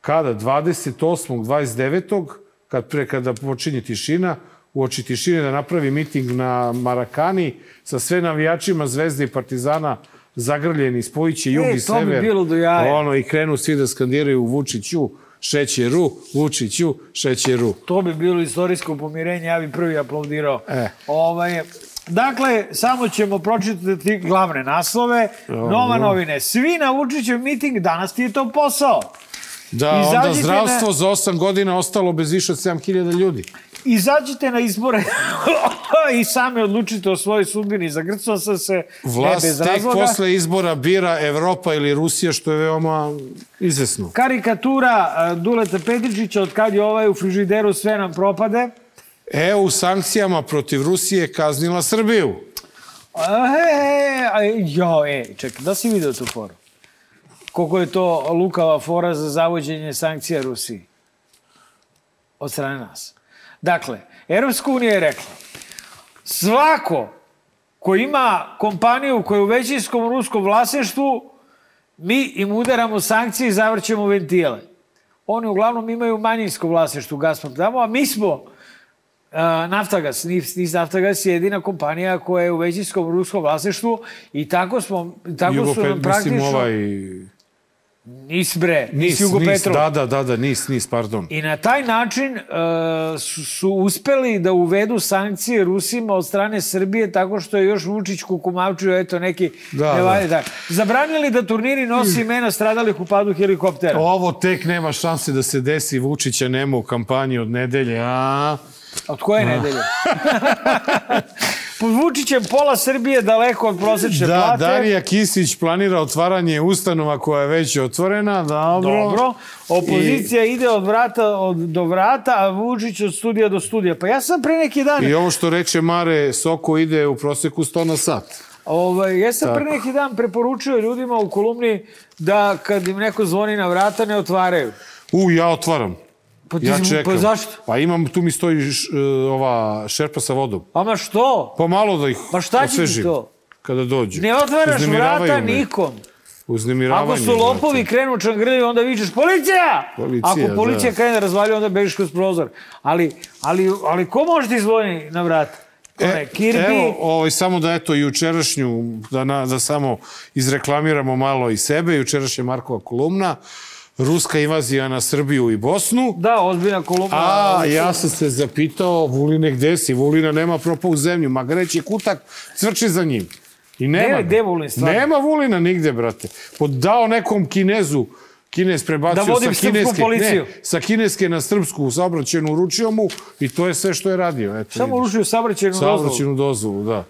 kada, 28. 29. kad pre, kada počinje tišina, u oči tišine da napravi miting na Marakani sa sve navijačima Zvezde i Partizana zagrljeni, spojiće jug E, i to bi sever. bilo do jaja. Ono, I krenu svi da skandiraju Vučiću šećeru, Vučiću, šećeru. To bi bilo istorijsko pomirenje, ja bi prvi aplaudirao. E. Ovaj, dakle, samo ćemo pročitati glavne naslove. Nova novine. Svi na Vučićev miting, danas ti je to posao. Da, onda Izađite zdravstvo na- za 8 godina ostalo bez više od 7000 ljudi. Izađite na izbore <laughs> i sami odlučite o svojoj sudbini. Zagrcao sam se ne bez Vlast tek razloga. posle izbora bira Evropa ili Rusija, što je veoma izvesno. Karikatura a, Duleta Petričića od kad je ovaj u frižideru sve nam propade. EU sankcijama protiv Rusije kaznila Srbiju. E, a, jo, e, čekaj, da si vidio tu foru? Koliko je to lukava fora za zavođenje sankcija Rusiji? Od strane nas. Dakle, Europska unija je rekla, svako ko ima kompaniju koja je u većinskom ruskom vlasništvu, mi im udaramo sankcije i zavrćemo ventile. Oni uglavnom imaju manjinsko vlasništvo Gazprom tamo, a mi smo Naftagas, NIS, NIS Naftagas je jedina kompanija koja je u većinskom ruskom vlasništvu i tako smo, tako su Jugopet, nam praktično... mislim, ovaj... Nis bre, Nis, Nis, Jugo nis, Petrov. da, da, da, da, nis, nis, pardon. I na taj način uh, su, su uspeli da uvedu sankcije Rusima od strane Srbije tako što je još Vučić kukumavčio, eto neki... Da, nevalje- da. Zabranili da turniri nosi imena stradalih u padu helikoptera. Ovo tek nema šanse da se desi, Vučića nema u kampanji od nedelje, a... Od koje nedelje? <laughs> Vučićem pola Srbije daleko od prosečne Da, plate. Darija Kisić planira otvaranje ustanova koja je već otvorena, dobro. Dobro. Opozicija ide od vrata od, do vrata, a Vučić od studija do studija. Pa ja sam pre neki dan... I, I ovo što reče Mare, Soko ide u proseku 100 na sat. Ovaj, ja sam Tako. pre neki dan preporučio ljudima u kolumni da kad im neko zvoni na vrata ne otvaraju. U, ja otvaram. Pa ti ja si- čekam. pa zašto? Pa imam, tu mi stoji š, e, ova šerpa sa vodom. Ama što? Pa malo da ih Ma šta će ti to? Kada dođu. Ne otvaraš vrata me. nikom. Uznemiravanje. Ako su lopovi znate. krenu čangrili, onda vičeš policija! Policija, Ako policija da. krene razvalju, onda bežiš kroz prozor. Ali, ali, ali ko može ti zvoni na vrata? Ne? Kirby? Evo, ovaj, samo da eto jučerašnju, da, na, da samo izreklamiramo malo i sebe, jučerašnja Markova kolumna, ruska invazija na Srbiju i Bosnu. Da, ozbiljna kolumna. A, ja sam se zapitao, Vuline, gde si? Vulina nema propa u zemlju, ma greći kutak cvrči za njim. I nema. Ne, gde Vulin, stvarno? Nema Vulina nigde, brate. Pod dao nekom Kinezu, Kinez prebacio Da vodi sa kineske, policiju. ne, sa kineske na srpsku saobraćenu uručio mu i to je sve što je radio. Eto, Samo vidiš. urušio saobraćajnu dozvolu. Saobraćenu dozvolu, da.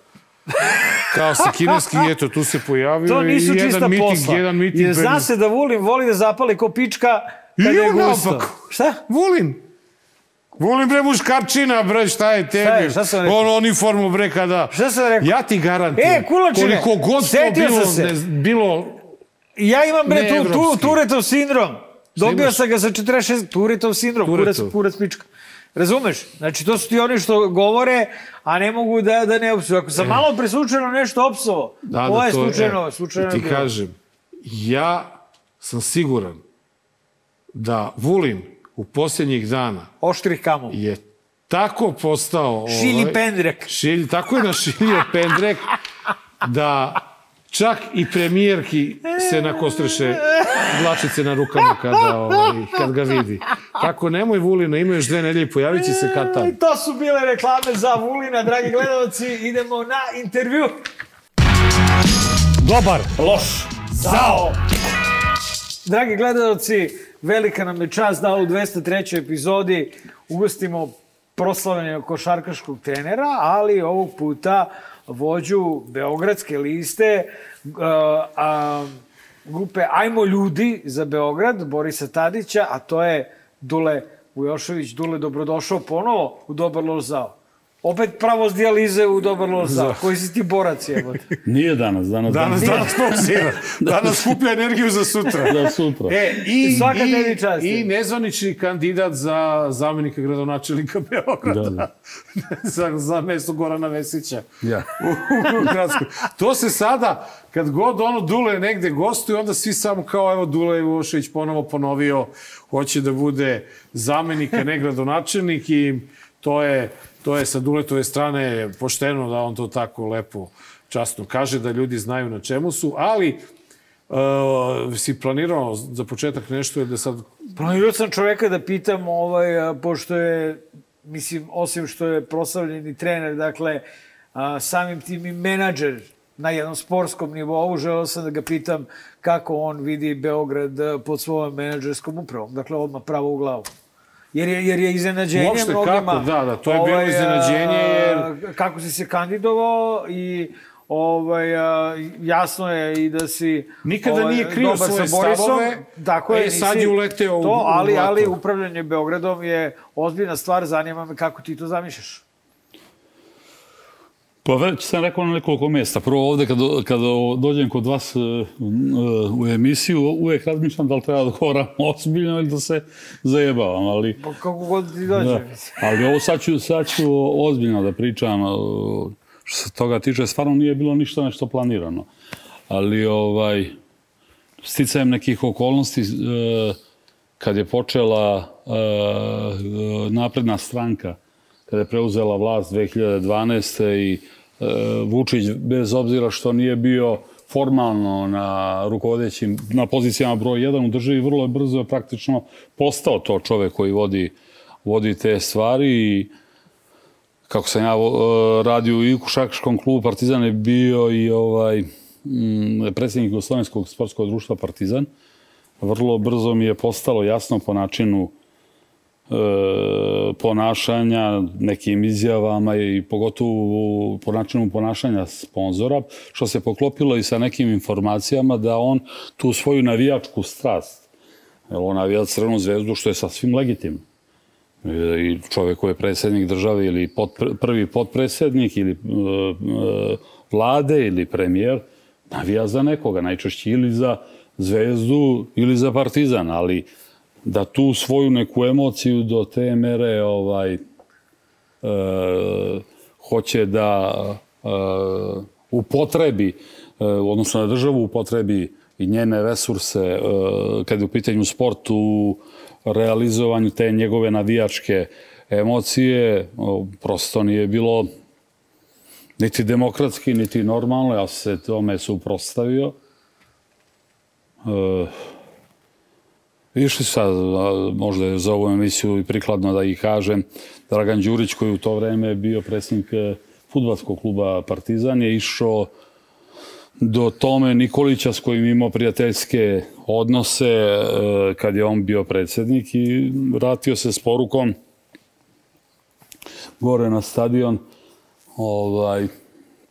Kao sa kineski, <laughs> eto, tu se pojavio To nisu i jedan čista miting, posla. jedan miting. Jer zna se da Vulin voli da zapali ko pička I kada je on gusto. Šta? Vulin. Vulin bre muškarčina, bre, šta je tebi? Šta je, šta sam rekao? On uniformu, bre, kada... Šta sam rekao? Ja ti garantujem. E, kulačine, Koliko god to bilo, se. ne, bilo... Ja imam bre tu, tu. Turetov sindrom. Dobio sam ga sa 46... Turetov sindrom, kurac, Turetov. kurac pička. Razumeš? Znači, to su ti oni što govore, a ne mogu da, da ne opsuju. Ako sam malo preslučajno nešto opsovo, Da, ovo da, je slučajno, e, slučajno da ti bilo. kažem, ja sam siguran da Vulin u posljednjih dana Oštrih kamom. je tako postao... Šilji ovaj, pendrek. Šilj, tako je našiljio <laughs> pendrek da čak i premijerki se nakostreše dlačice na rukama kada, ovaj, kad ga vidi. Tako nemoj Vulina, ima još dve nedelje i pojavit će se kad tad. I to su bile reklame za Vulina, dragi gledalci. Idemo na intervju. Dobar. Loš. Zao. Dragi gledalci, velika nam je čast da u 203. epizodi ugostimo proslavljenog košarkaškog trenera, ali ovog puta vođu Beogradske liste uh, a, grupe Ajmo ljudi za Beograd, Borisa Tadića, a to je Dule Vujošević. Dule, dobrodošao ponovo u Dobar loš zao. Opet pravo s dijalize u Dobar loš zao. Koji si ti borac, jebote? <laughs> Nije danas, danas, Danas, danas pauziram. <laughs> Danas skuplja energiju za sutra. Za sutra. E, i, Svaka i, čast. i nezvanični kandidat za zamenika gradonačelnika <laughs> Beograda. Da, da. za, za mesto Gorana Vesića. Ja. u, u gradskoj. To se sada, kad god ono Dule negde gostuje, onda svi samo kao, evo, Dule Ivošević ponovo ponovio, hoće da bude zamenik, a ne gradonačelnik i to je, to je sa Duletove strane pošteno da on to tako lepo časno kaže, da ljudi znaju na čemu su, ali Uh, si planirao za početak nešto ili da sad... Planirao sam čoveka da pitam, ovaj, pošto je, mislim, osim što je proslavljeni trener, dakle, a, samim tim i menadžer na jednom sportskom nivou, želeo sam da ga pitam kako on vidi Beograd pod svojom menadžerskom upravom. Dakle, odmah pravo u glavu. Jer je, jer je iznenađenje Uopšte, mnogima. kako? Da, da, to je bilo iznenađenje, jer- Kako si se kandidovao i ovaj, a, jasno je i da si Nikada ovaj, nije krio svoje sa Borisom. stavove, Tako je, e, sad je uleteo u- to, u ali, blato. ali upravljanje Beogradom je ozbiljna stvar, zanima me kako ti to zamišljaš. Pa već sam rekao na nekoliko mjesta. Prvo ovde kad, kad dođem kod vas e, u emisiju, uvijek razmišljam da li treba da govoram <laughs> ozbiljno ili da se zajebavam, ali... Pa kako god ti dođe. Da, <laughs> ali ovo sad ću, sad ću ozbiljno da pričam. e, Što se toga tiče, stvarno nije bilo ništa nešto planirano. Ali ovaj, sticajem nekih okolnosti, e, kad je počela napredna stranka, kada je preuzela vlast 2012. i Vučić, bez obzira što nije bio formalno na rukovodećim, na pozicijama broj 1 u državi, vrlo je brzo je praktično postao to čovek koji vodi, vodi te stvari i kako sam ja e, radio i u Košarkaškom klubu Partizan je bio i ovaj mm, predsjednik Jugoslovenskog sportskog društva Partizan. Vrlo brzo mi je postalo jasno po načinu e, ponašanja, nekim izjavama i pogotovo po načinu ponašanja sponzora, što se poklopilo i sa nekim informacijama da on tu svoju navijačku strast, jer on navija Crvenu zvezdu, što je sasvim legitimno. E, I čovjek koji je predsjednik države ili potpre, prvi potpredsjednik ili e, e, vlade ili premijer, navija za nekoga, najčešće ili za zvezdu ili za partizan, ali da tu svoju neku emociju do te mere ovaj, e, hoće da e, upotrebi, e, odnosno da državu upotrebi i njene resurse e, kad je u pitanju sport u realizovanju te njegove navijačke emocije, o, prosto nije bilo niti demokratski, niti normalno, ja se tome suprostavio. E, Išli sad, možda je za ovu emisiju i prikladno da ih kažem, Dragan Đurić koji u to vreme bio predsjednik futbalskog kluba Partizan je išao do Tome Nikolića s kojim imao prijateljske odnose e, kad je on bio predsjednik i vratio se s porukom gore na stadion ovaj,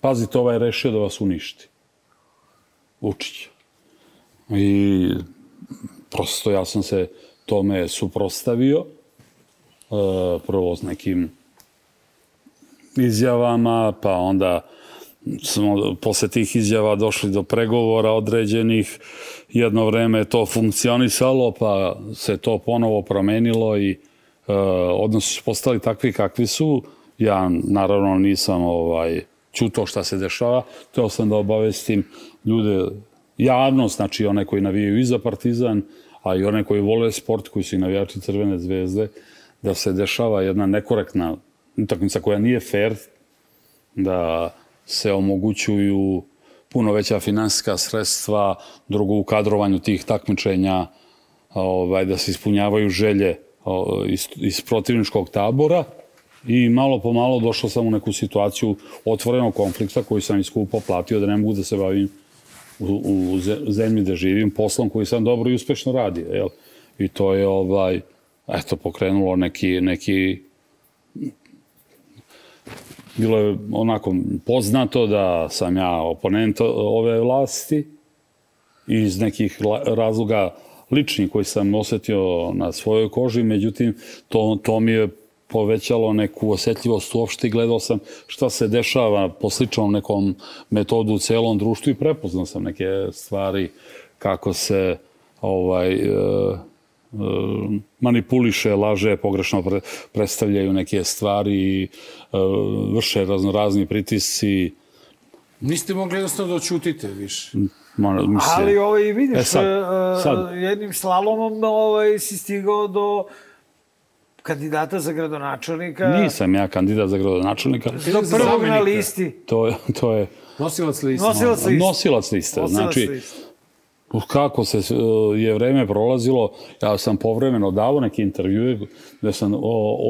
pazite, ovaj je rešio da vas uništi. Vučić. I prosto ja sam se tome suprostavio. E, prvo s nekim izjavama, pa onda smo posle tih izjava došli do pregovora određenih. Jedno vreme je to funkcionisalo, pa se to ponovo promenilo i e, odnosi su postali takvi kakvi su. Ja naravno nisam ovaj, čuto šta se dešava. Teo sam da obavestim ljude, javnost, znači one koji navijaju i za Partizan, a i one koji vole sport, koji su i navijači Crvene zvezde, da se dešava jedna nekorektna utakmica koja nije fair, da se omogućuju puno veća finansijska sredstva, drugo u kadrovanju tih takmičenja, ovaj, da se ispunjavaju želje iz, iz protivničkog tabora i malo po malo došao sam u neku situaciju otvorenog konflikta koji sam iskupo platio da ne mogu da se bavim u, u ze- zemlji da živim poslom koji sam dobro i uspešno radio. Jel? I to je ovaj, eto, pokrenulo neki, neki bilo je onako poznato da sam ja oponent ove vlasti iz nekih razloga ličnih koji sam osetio na svojoj koži, međutim, to, to mi je povećalo neku osjetljivost uopšte i gledao sam šta se dešava po sličnom nekom metodu u celom društvu i prepoznao sam neke stvari kako se ovaj, e, e, manipuliše, laže, pogrešno pre, predstavljaju neke stvari i e, vrše raznorazni pritisci. Niste mogli jednostavno da očutite više. Ma, mislim, Ali ovaj, vidiš, E, sad, e, sad. jednim slalomom ovaj, si stigao do kandidata za gradonačelnika. Nisam ja kandidat za gradonačelnika. Do prvog na listi. To je, to je Nosilac liste. Nosilac liste. nosilac liste. Nosilac Znači, liste. kako se e, je vreme prolazilo, ja sam povremeno davo neke intervjue gde sam o-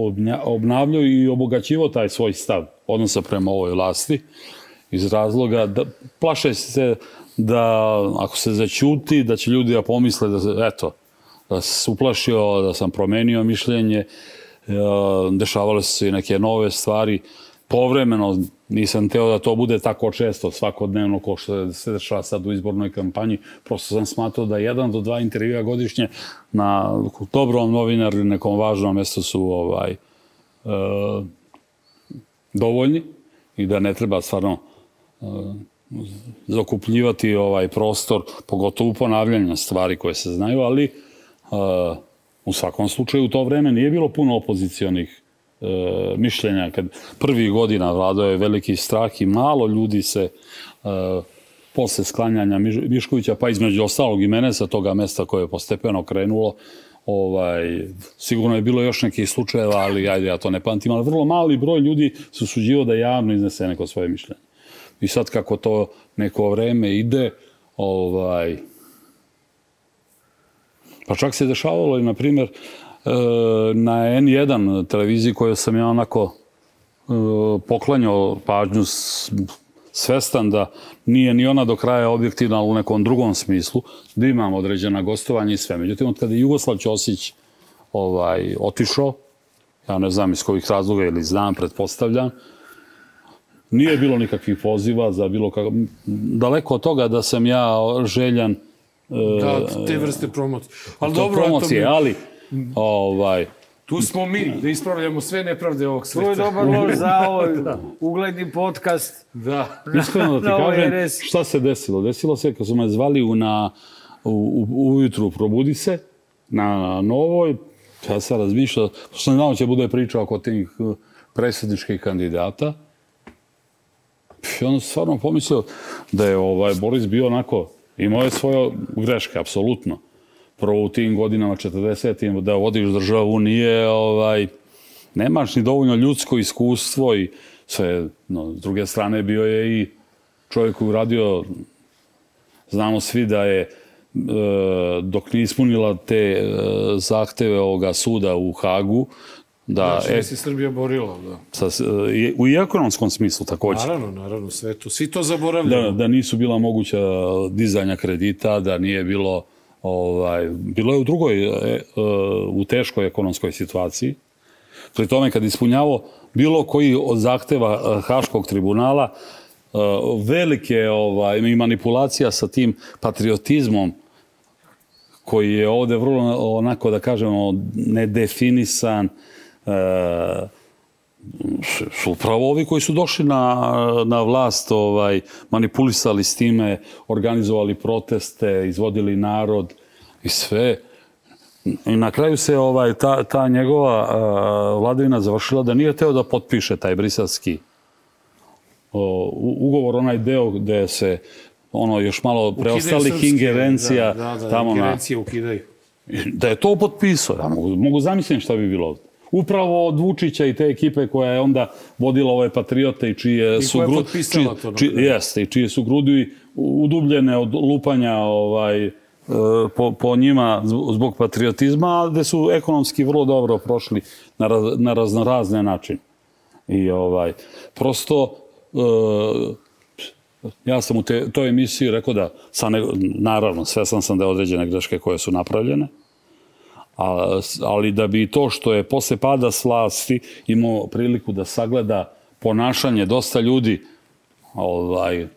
obnja- obnavljao i obogaćivo taj svoj stav odnosa prema ovoj vlasti iz razloga da plaše se da ako se začuti da će ljudi da pomisle da se, eto, da se uplašio, da sam promenio mišljenje, e, dešavale su se i neke nove stvari. Povremeno nisam teo da to bude tako često, svakodnevno, ko što se dešava sad u izbornoj kampanji. Prosto sam smatrao da jedan do dva intervjua godišnje na dobrom novinaru ili nekom važnom mjestu su ovaj, e, dovoljni i da ne treba stvarno e, zakupljivati ovaj prostor, pogotovo u ponavljanju stvari koje se znaju, ali u svakom slučaju u to vreme nije bilo puno opozicionih e, mišljenja. Kad prvi godina vladao je veliki strah i malo ljudi se e, posle sklanjanja Miš- Miškovića, pa između ostalog i mene sa toga mesta koje je postepeno krenulo, ovaj, sigurno je bilo još nekih slučajeva, ali ajde, ja to ne pamtim, ali vrlo mali broj ljudi su suđivo da javno iznese neko svoje mišljenje. I sad kako to neko vreme ide, ovaj, pa čak se dešavalo i, na primjer, e, na N1 televiziji koju sam ja onako e, poklanjao pažnju svestan da nije ni ona do kraja objektivna ali u nekom drugom smislu, da imam određena gostovanja i sve. Međutim, od kada je Jugoslav Ćosić ovaj, otišao, ja ne znam iz kojih razloga ili znam, pretpostavljam, nije bilo nikakvih poziva za bilo kako... Daleko od toga da sam ja željan Da, te vrste promocije. Ali to dobro, promocije, eto mi- ali ovaj, Tu smo mi, da ispravljamo sve nepravde ovog sveta. To je dobar lož za ovaj <laughs> ugledni podcast. Da. Iskreno da ti <laughs> kažem, šta se desilo? Desilo se kad su me zvali u, na, u, u, ujutru probudi se na novoj, ja sam razmišljao, što sam znao će bude priča oko tih eh, predsjedničkih kandidata. I onda sam stvarno pomislio da je ovaj Boris bio onako, imao je svoje greške, apsolutno. Prvo u tim godinama 40 da vodiš državu nije, ovaj, nemaš ni dovoljno ljudsko iskustvo i sve, no, s druge strane bio je i čovjek koji uradio, znamo svi da je e, dok nije ispunila te e, zahteve ovoga suda u Hagu, da Znači, e, se Srbija borila, da. sa, e, u i ekonomskom smislu također. Naravno, naravno, sve to. Svi to zaboravljaju. Da, da nisu bila moguća dizanja kredita, da nije bilo ovaj bilo je u drugoj e, e, u teškoj ekonomskoj situaciji. Pri tome kad ispunjavao bilo koji od zahteva Haškog tribunala e, velike ovaj i manipulacija sa tim patriotizmom koji je ovde vrlo onako da kažemo nedefinisan e, su upravo ovi koji su došli na, na vlast ovaj, manipulisali s time, organizovali proteste, izvodili narod i sve. I na kraju se ovaj ta, ta njegova uh, vladavina završila da nije teo da potpiše taj briselski o, ugovor, onaj deo gde se ono još malo preostalih ingerencija da, da, da, tamo na, ukidaju. da je to potpisao, ja mogu, mogu zamisliti šta bi bilo ovdje. Upravo od Vučića i te ekipe koja je onda vodila ove patriote i čije I su koja je gru- potpisala to na či, kraju. jeste, i čije su grudi udubljene od lupanja ovaj, e, po, po njima zb- zbog patriotizma, a gde su ekonomski vrlo dobro prošli na, raz, na raznorazne načine. I ovaj, prosto, e, ja sam u te, toj emisiji rekao da, sa ne, naravno, svesan sam da je određene greške koje su napravljene, a, ali da bi to što je posle pada s vlasti imao priliku da sagleda ponašanje dosta ljudi ovaj, e,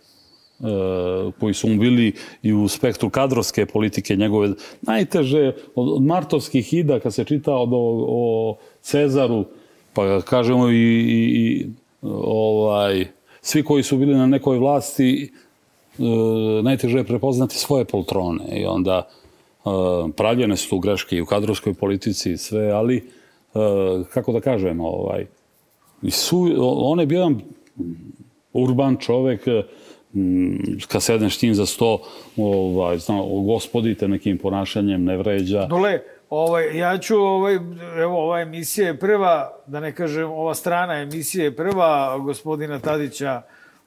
koji su mu bili i u spektru kadrovske politike njegove. Najteže od, martovskih ida, kad se čita od, o, o Cezaru, pa kažemo i, i, i ovaj, svi koji su bili na nekoj vlasti, e, najteže je prepoznati svoje poltrone i onda pravljene su greške i u kadrovskoj politici i sve, ali e, kako da kažem, ovaj, su, on je bio jedan urban čovek, m, kad sedneš njim za sto, ovaj, zna, gospodite nekim ponašanjem, ne vređa. Dole, ovaj, ja ću, ovaj, evo, ova emisija je prva, da ne kažem, ova strana emisija je prva gospodina Tadića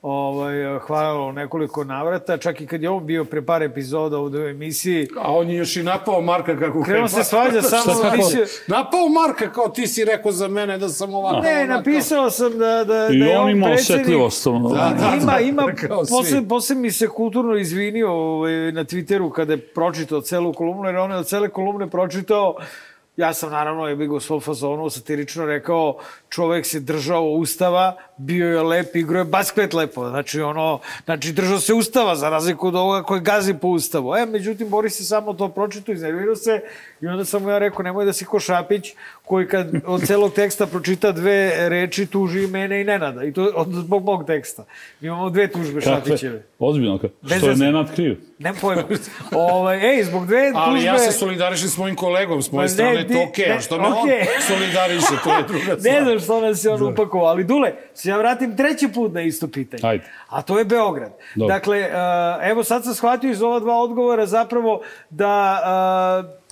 ovaj, hvalilo u nekoliko navrata, čak i kad je on bio pre par epizoda ovde u emisiji. A on je još i napao Marka kako Krenuo se svađa <laughs> samo Šta, mislio... Napao Marka kao ti si rekao za mene da sam ovako. Ne, onako. napisao sam da, da, I da je on on ima osetljivost. ono. Da, da, ima, da, ima, <laughs> posle, posle mi se kulturno izvinio ovaj, na Twitteru kada je pročitao celu kolumnu, jer on je od cele kolumne pročitao Ja sam naravno, je u svom fazonu satirično rekao, čovek se držao ustava, bio je lep, igrao je basket lepo. Znači, ono, znači, držao se ustava, za razliku od ovoga koji gazi po ustavu. E, međutim, Boris je samo to pročitao, iznervirao se i onda sam mu ja rekao, nemoj da si ko Šapić, koji kad od celog teksta pročita dve reči, tuži i mene i Nenada. I to od, zbog mog teksta. Mi imamo dve tužbe Šapićeve. Ozbiljno, ka- Bez što je. Nenad kriv. Nemam pojma. Ovaj, ej, zbog dve Ali tužbe... ja se solidarišem s mojim kolegom, s moje strane to okej, a što me on okej. solidariše, to je <laughs> druga stvar. Ne znam što nas je on upakovao, ali Dule, se ja vratim treći put na isto pitanje. Ajde. A to je Beograd. Dobro. Dakle, uh, evo sad sam shvatio iz ova dva odgovora zapravo da uh,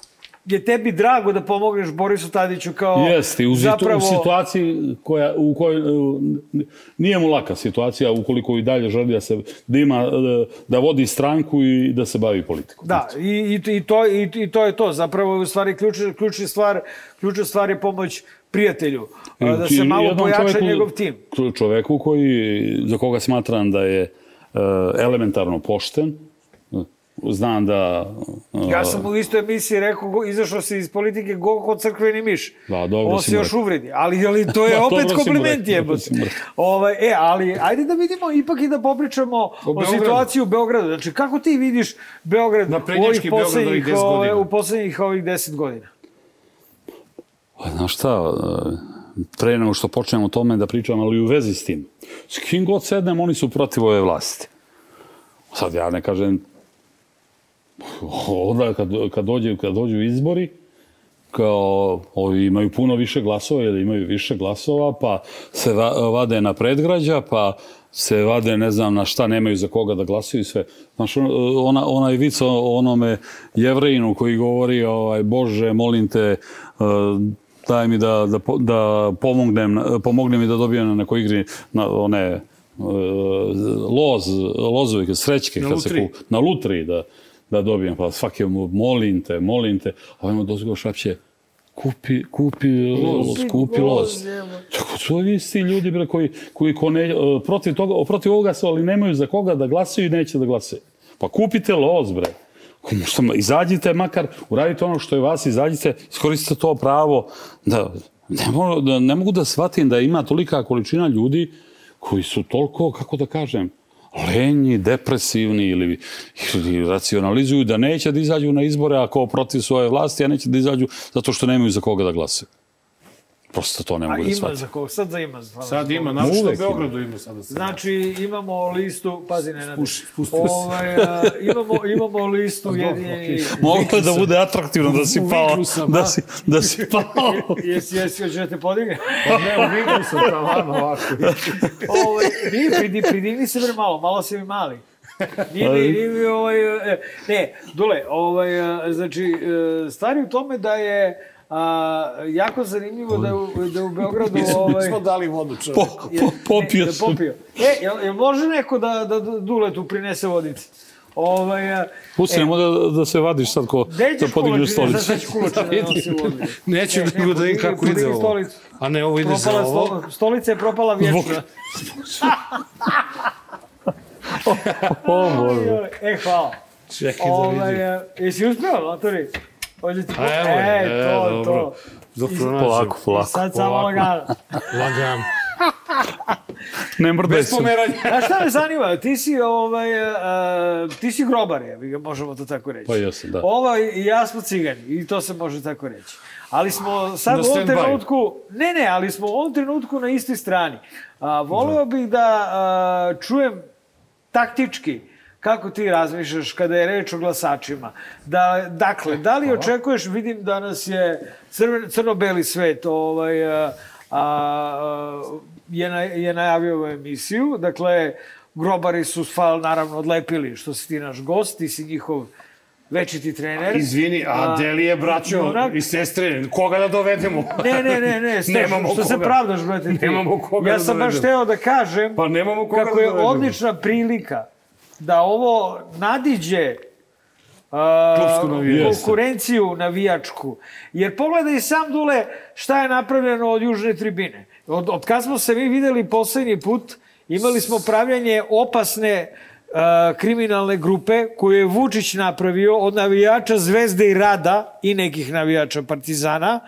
je tebi drago da pomogneš Borisu Tadiću kao Jeste, u, zapravo... u situaciji koja, u kojoj uh, nije mu laka situacija ukoliko i dalje želi da se da ima uh, da vodi stranku i da se bavi politikom. Da, i, i, i, to, i, i to je to. Zapravo, u stvari, ključna, ključna, stvar, ključna stvar je pomoć prijatelju. a, Da se malo pojača čoveku- njegov tim. Čoveku koji, za koga smatram da je uh, elementarno pošten, znam da... uh, Ja sam u istoj emisiji rekao, go- izašao si iz politike go kod crkveni miš. Da, dobro On si se još uvredi. Ali, ali to je Ma, <laughs> opet kompliment jebote. Ovaj, e, ali ajde da vidimo ipak i da popričamo o, Beogradu. situaciji u Beogradu. Znači, kako ti vidiš Beograd u ovih poslednjih, 10 ove, u poslednjih ovih 10 godina? Pa, Znaš šta, uh, pre nego što počnemo o tome da pričam, ali u vezi s tim. S kim god sednem, oni su protiv ove vlasti. Sad ja ne kažem, onda kad, kad, dođe, kad dođu izbori, kao ovi imaju puno više glasova ili imaju više glasova, pa se va, vade na predgrađa, pa se vade ne znam na šta nemaju za koga da glasaju i sve. Znaš, on- ona, onaj vic o onome jevrejinu koji govori, ovaj, Bože, molim te, uh, daj mi da, da, da pomognem, pomognem mi da dobijem na nekoj igri na one uh, loz, lozovi, srećke, Na kad se lutriji. ku, na lutriji da, da dobijem, pa svaki mu molim te, molim te, a ovaj mu dozgo šapće, kupi, kupi loz, kupi loz. Tako su ovi isti ljudi bre, koji, koji ko ne, e, protiv, toga, protiv ovoga su, ali nemaju za koga da glasaju i neće da glasaju. Pa kupite loz, bre. Izađite makar, uradite ono što je vas, izađite, iskoristite to pravo. Da, ne, mogu, da, ne mogu da shvatim da ima tolika količina ljudi koji su toliko, kako da kažem, lenji, depresivni ili, ili racionalizuju da neće da izađu na izbore ako protiv svoje vlasti, a neće da izađu zato što nemaju za koga da glasaju. Prosto to ne A mogu da ima shvatim. za koga? Sad za ima. Sad ima, našto u Uvek ima. Beogradu ima sada. Znači, imamo listu, pazi ne, ne, spustio se. ovaj, a, imamo, imamo listu jedini... Moglo je da bude atraktivno da si pao, da a? si, da si <laughs> pao. Jesi, jesi, hoćeš da te podigne? Pa ne, vidim sam tamo ovako. <laughs> ovaj, nije, pridi, pridigni se bre malo, malo si mi mali. Nije, nije, nije, mi, ovaj, e, ne, Dule, ovaj, a, znači, e, stvari u tome da je a, jako zanimljivo da, je u- da je u Beogradu... Ovaj, Nismo dali vodu Po, čoveku. po, popio sam. popio. E, jel, jel može neko da, da, da Duletu prinese vodice? Ovaj, a, Pustimo da, da se vadiš sad ko da podigneš stolicu. sad ću kulač da nosi vodu. Neću Ne, ne, nego da podigni- kako ide ovo. stolicu. A ne, ovo ide za Propala ovo. sto, stolica je propala vječno. O, Bože. E, hvala. Čekaj da Ovaj, vidim. e, jesi uspeo, Matori? Hoće ti... A evo e, je, e, to, dobro. to. I- pronađem. Polako, I polako. sad samo Polako. lagano. <laughs> Lagano. Ne mrdaj Bez pomeranja. Znaš šta me zanima? Ti si, ovaj, uh, ti si grobar, je, možemo to tako reći. Pa jesam, da. Ovaj i ja smo cigani i to se može tako reći. Ali smo sad Na u ovom trenutku, ne, ne, ali smo u ovom trenutku na istoj strani. A, voleo bih da a, čujem taktički kako ti razmišljaš kada je reč o glasačima. Da, dakle, da li očekuješ, vidim da nas je crno-beli svet ovaj, a, a, je, na, je najavio ovu emisiju. Dakle, grobari su fal naravno odlepili što si ti naš gost, ti si njihov večiti trener. Izvini, a Deli je braćo junak. i sestre, koga da dovedemo? Ne, ne, ne, ne, <laughs> Stefan, Nemamo što se koga. pravdaš, brate, ti. Nemamo koga Ja da sam baš dovedemo. teo da kažem Pa nemamo koga kako da je dovedemo. odlična prilika da ovo nadiđe Uh, konkurenciju navijačku. Jer pogledaj sam, Dule, šta je napravljeno od južne tribine. Od, od kad smo se mi videli poslednji put, imali smo pravljanje opasne uh, kriminalne grupe koju je Vučić napravio od navijača Zvezde i Rada i nekih navijača Partizana,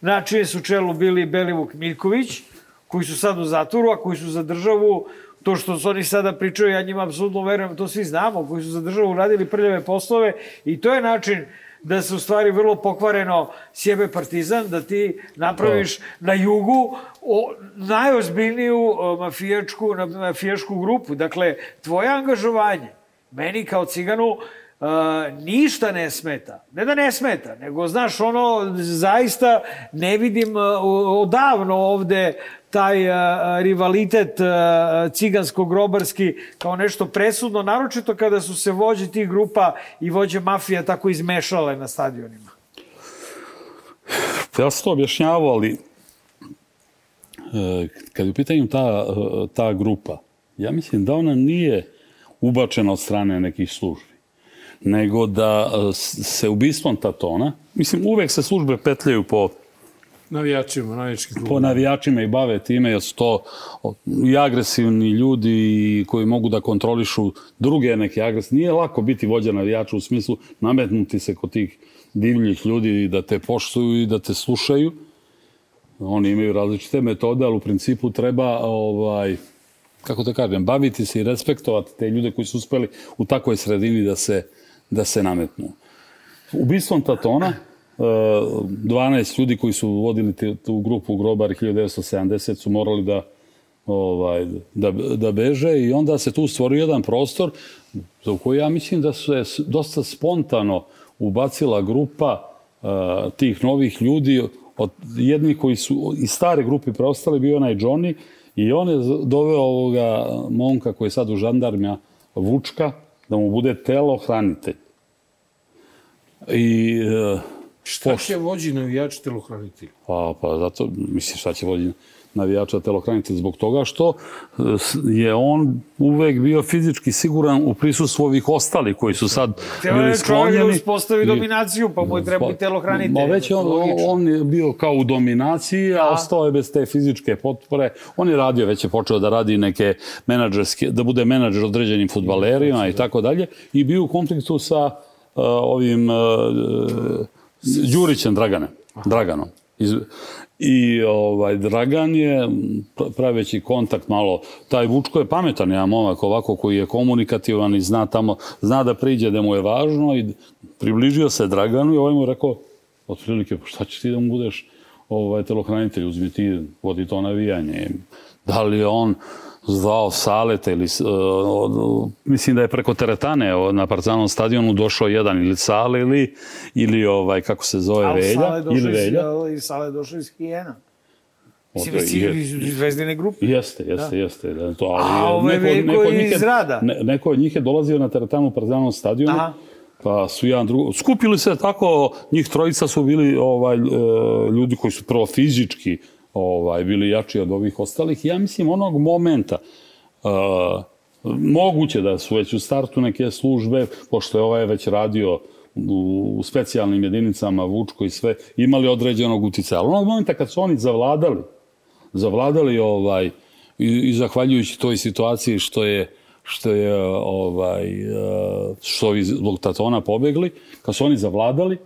na čijem su čelu bili Belivuk Miljković, koji su sad u zatvoru, a koji su za državu to što su oni sada pričaju, ja njima apsolutno verujem, to svi znamo, koji su za državu radili prljave poslove i to je način da se u stvari vrlo pokvareno sjebe partizan, da ti napraviš na jugu o, najozbiljniju o, mafijačku, na- mafijašku grupu. Dakle, tvoje angažovanje, meni kao ciganu, Uh, ništa ne smeta. Ne da ne smeta, nego, znaš, ono, zaista ne vidim uh, odavno ovde taj uh, rivalitet uh, cigansko-grobarski kao nešto presudno, naročito kada su se vođe tih grupa i vođe mafija tako izmešale na stadionima. Ja sam to objašnjavao, ali e, kad je u pitanju ta, ta grupa, ja mislim da ona nije ubačena od strane nekih službi, nego da se ubistvom Tatona, mislim, uvek se službe petljaju po Navijačima, navijački klub. po navijačima i bave time, jer su to i agresivni ljudi koji mogu da kontrolišu druge neke agresivne. Nije lako biti vođa navijača u smislu nametnuti se kod tih divljih ljudi da te poštuju i da te slušaju. Oni imaju različite metode, ali u principu treba ovaj, kako da kažem, baviti se i respektovati te ljude koji su uspeli u takvoj sredini da se, da se nametnu. Ubistvom Tatona, 12 ljudi koji su vodili tu grupu Grobar 1970 su morali da ovaj, da, da beže i onda se tu stvorio jedan prostor za koji ja mislim da se dosta spontano ubacila grupa e, tih novih ljudi od jednih koji su iz stare grupe preostali bio onaj Johnny i on je doveo ovoga momka koji je sad u žandarmija Vučka da mu bude telo hranitelj. I e, Šta će vođi navijač telohranitelj? Pa, pa zato, mislim, šta će vođi navijača telohranitelj zbog toga što e, je on uvek bio fizički siguran u prisustvu ovih ostali koji su sad Teo bili je čovjek da sklonjeni. uspostavi dominaciju, pa mu je treba i telohranitelj. Ma već on, on je bio kao u dominaciji, a ostao je bez te fizičke potpore. On je radio, već je počeo da radi neke menadžerske, da bude menadžer određenim futbalerima i tako dalje. I bio u konfliktu sa uh, ovim uh, Đurićem Draganem, Draganom. Iz, I ovaj, Dragan je, pr- praveći kontakt malo, taj Vučko je pametan, jedan momak ovako koji je komunikativan i zna tamo, zna da priđe da mu je važno i približio se Draganu i ovaj mu rekao, otprilike, pa šta ćeš ti da mu budeš ovaj, telohranitelj, uzmi ti, vodi to navijanje. Da li je on zvao Salete ili, uh, od- mislim da je preko teretane na Partizanom stadionu došao jedan ili Sale ili, ili ovaj, kako se zove, Ali Velja. Sale Ili Velja. ali Sale došao iz Hijena. Mislim, iz, je- iz, Zvezdine grupe. Jeste, jeste, Da. jeste. Da, to, ali A ovaj Veljko od njih je- iz Rada. Ne, neko od njih je dolazio na teretanu Partizanom stadionu. Aha. Pa su jedan drugo... Skupili se tako, njih trojica su bili ovaj, e, ljudi koji su prvo fizički ovaj, bili jači od ovih ostalih. Ja mislim onog momenta e, moguće da su već u startu neke službe, pošto je ovaj već radio u, u specijalnim jedinicama Vučko i sve, imali određenog uticaja. Ali onog momenta kad su oni zavladali, zavladali ovaj i, i zahvaljujući toj situaciji što je što je ovaj e, što ovi zbog Tatona pobegli, kad su oni zavladali,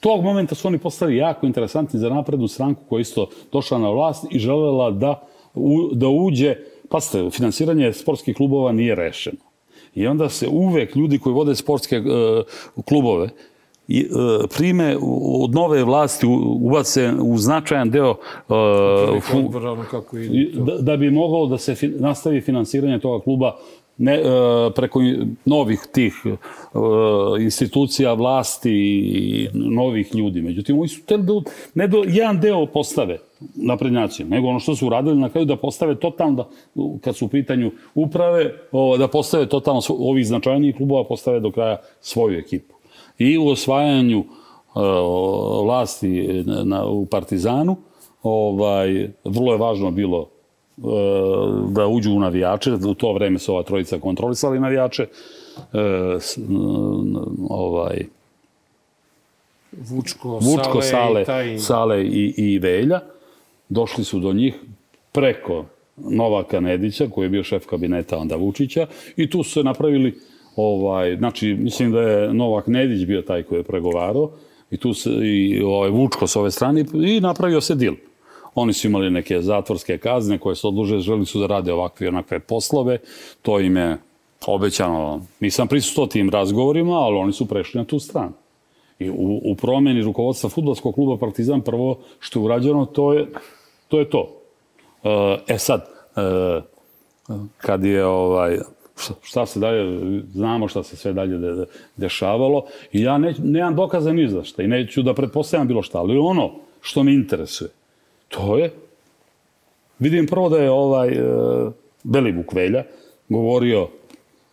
tog momenta su oni postali jako interesantni za naprednu stranku koja isto došla na vlast i želela da, u, da uđe, pasite, finansiranje sportskih klubova nije rešeno. I onda se uvek ljudi koji vode sportske e, klubove i, e, prime od nove vlasti, ubace u značajan deo e, fu- Odbora, kako ide. da, da bi moglo da se fi, nastavi finansiranje toga kluba ne, e, preko novih tih e, institucija vlasti i novih ljudi. Međutim, oni su hteli da ne do, jedan deo postave naprednjaci, nego ono što su uradili na kraju da postave totalno, da, kad su u pitanju uprave, o, da postave totalno ovih značajnijih klubova, postave do kraja svoju ekipu. I u osvajanju uh, vlasti na, na, u Partizanu, ovaj, vrlo je važno bilo da uđu u navijače, u to vreme su ova trojica kontrolisali navijače, s, ovaj, Vučko, Vučko, Sale, i taj... Sale i, i Velja. Došli su do njih preko Novaka Nedića, koji je bio šef kabineta onda Vučića, i tu su se napravili, ovaj, znači, mislim da je Novak Nedić bio taj koji je pregovarao, i tu se, i ovaj, Vučko s ove strane, i napravio se dil. Oni su imali neke zatvorske kazne koje su odluže, želi su da rade ovakve i onakve poslove, to im je obećano, nisam prisustuo tim razgovorima, ali oni su prešli na tu stranu. I u, u promeni rukovodstva futbolskog kluba Partizan prvo što je urađeno, to je to. Je to. E sad, e, kad je ovaj, šta se dalje, znamo šta se sve dalje de, de, dešavalo i ja ne, nemam dokaza ni za šta i neću da pretpostavljam bilo šta, ali ono što me interesuje, to je, vidim prvo da je ovaj e, Belivuk Velja govorio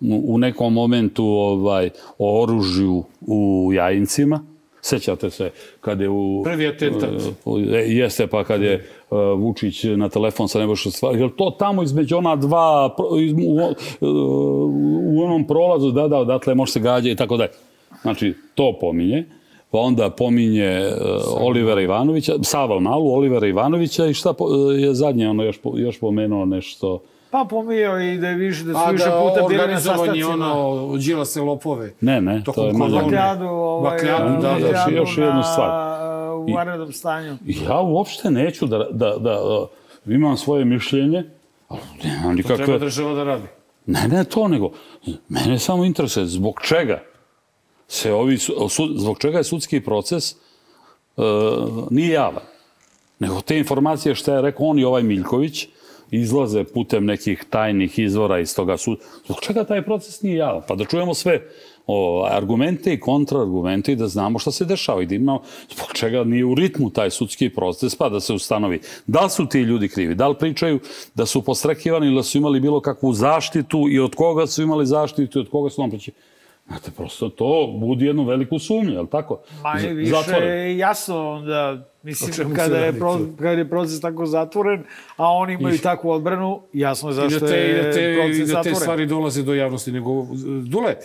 u nekom momentu ovaj o oružju u Jajincima. Sećate se kad je u... Prvi atentat. E, jeste, pa kad je uh, Vučić na telefon sa Nebojša stvari. Je to tamo između ona dva, u, u onom prolazu, da, da, odatle može se gađa i tako dalje. Znači, to pominje. Pa onda pominje uh, Olivera Ivanovića, Sava Malu, Olivera Ivanovića i šta je zadnje ono još, još pomenuo nešto... Pa pomijao i da je više, da su A, više da puta bili na sastancima. ono, džila se lopove. Ne, ne, to je malo. Bakljadu, ovaj, bakljadu, da, da, da, još jednu stvar. U vanrednom stanju. Ja uopšte neću da, da, da, da imam svoje mišljenje, ali nemam nikakve... To treba država da radi. Ne, ne to, nego mene samo interesuje zbog čega se ovi, zbog čega je sudski proces uh, nije javan. Nego te informacije što je rekao on i ovaj Miljković, izlaze putem nekih tajnih izvora iz toga suda. Zbog čega taj proces nije javan? Pa da čujemo sve o, argumente i kontraargumente i da znamo šta se dešava i da imamo zbog čega nije u ritmu taj sudski proces pa da se ustanovi da li su ti ljudi krivi, da li pričaju da su postrekivani ili da su imali bilo kakvu zaštitu i od koga su imali zaštitu i od koga su napreći. Znate, prosto to budi jednu veliku sumnju, je li tako? Manje više je jasno da, mislim, kada je, pro, kada je proces tako zatvoren, a oni imaju I, takvu odbranu, jasno je zašto I da te, je da te, proces zatvoren. zatvoren. da te stvari dolaze do javnosti, nego, Dule,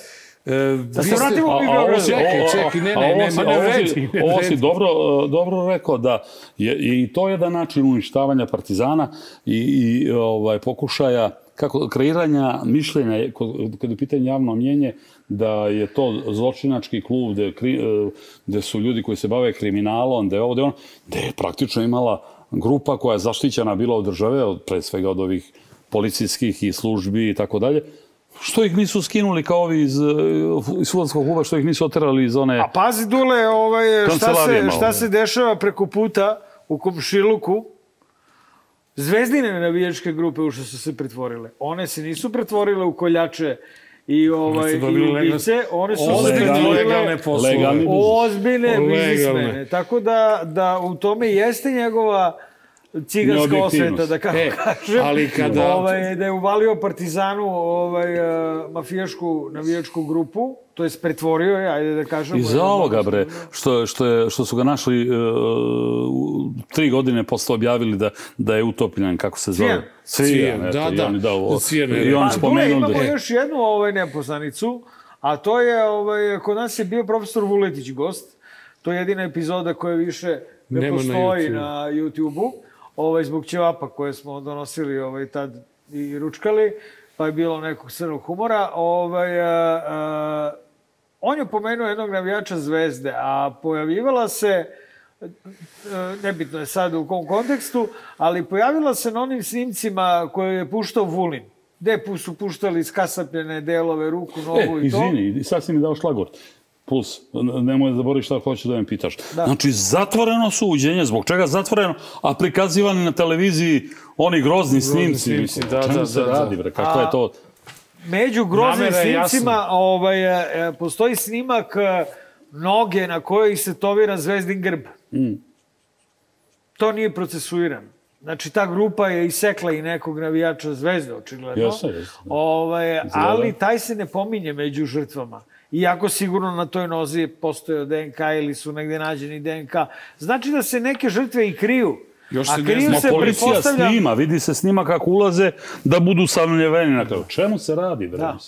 E, da se vratimo mi Beogradu. Čekaj, čekaj, ne, ne, ne, ma ne vredi. Ovo si dobro, dobro rekao da je i to jedan način uništavanja partizana i, i ovaj, pokušaja kako kreiranja mišljenja kad je pitanje javno mnjenje da je to zločinački klub gde, gde su ljudi koji se bave kriminalom, da je ovo, da je ono, gde je praktično imala grupa koja je zaštićena bila od države, od, pre svega od ovih policijskih i službi i tako dalje, Što ih nisu skinuli kao ovi iz, iz futbolskog kluba, što ih nisu oterali iz one... A pazi, Dule, ovaj, šta, se, šta se dešava preko puta u komšiluku, Zvezdine navijačke grupe u što su se pretvorile. One se nisu pretvorile u koljače i ovaj i ubice, one su pretvorile legalne ozbiljne biznismene. Tako da da u tome jeste njegova ciganska osveta, da kako e, kažem. Ali kada... Ovaj, da je uvalio Partizanu ovaj, mafijašku navijačku grupu, to je pretvorio je, ajde da kažemo. I za ovoga, bre, što, što, je, što su ga našli uh, tri godine posle objavili da, da je utopljen, kako se zove? Cijan. Cijan, da, da. I oni, da, ovo, Cijan, i oni pa, spomenuli imamo da... još jednu ovaj, nepoznanicu, a to je, ovaj, kod nas je bio profesor Vuletić gost. To je jedina epizoda koja više ne Nema postoji na YouTube-u. YouTube ovaj, zbog ćevapa koje smo donosili ovaj, tad i ručkali, pa je bilo nekog crnog humora. Ovaj, a, a, on je pomenuo jednog navijača zvezde, a pojavljivala se, nebitno je sad u kom kontekstu, ali pojavila se na onim snimcima koje je puštao Vulin gde su puštali skasapljene delove, ruku, nogu e, i to. Izvini, sad si mi dao šlagort plus, nemoj da zaboraviš šta hoćeš da me pitaš. Da. Znači, zatvoreno suđenje, zbog čega zatvoreno, a prikazivani na televiziji oni grozni snimci. snimci da, da, da, se da, radi, bre, kako je to? Među groznim snimcima ovaj, e, postoji snimak e, noge na kojoj se tovira zvezdin grb. Mm. To nije procesuirano. Znači, ta grupa je isekla i nekog navijača zvezde, očigledno. Jeste, jeste. Ovaj, ali taj se ne pominje među žrtvama. Iako sigurno na toj nozi postoje DNK ili su negde nađeni DNK. Znači da se neke žrtve i kriju. Još A se kriju ne se policija pretpostavlja- snima, vidi se snima kako ulaze da budu savnjeveni na kraju. Čemu se radi, bre? Da.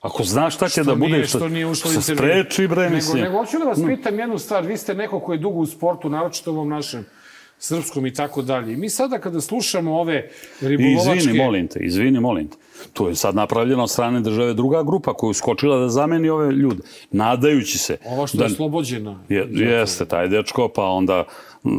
Ako znaš šta će Što da bude, nije- što, što nije ušlo u se spreči, bre, Nego, mislim. nego hoću da vas No. pitam jednu stvar. Vi ste neko ko je dugo u sportu, naročito ovom našem srpskom i tako dalje. I mi sada kada slušamo ove ribolovačke... Izvini, molim te, izvini, molim te. To je sad napravljeno od strane države druga grupa koja je skočila da zameni ove ljude, nadajući se. Ova što da, je oslobođena. Je, jeste, taj dečko, pa onda mm,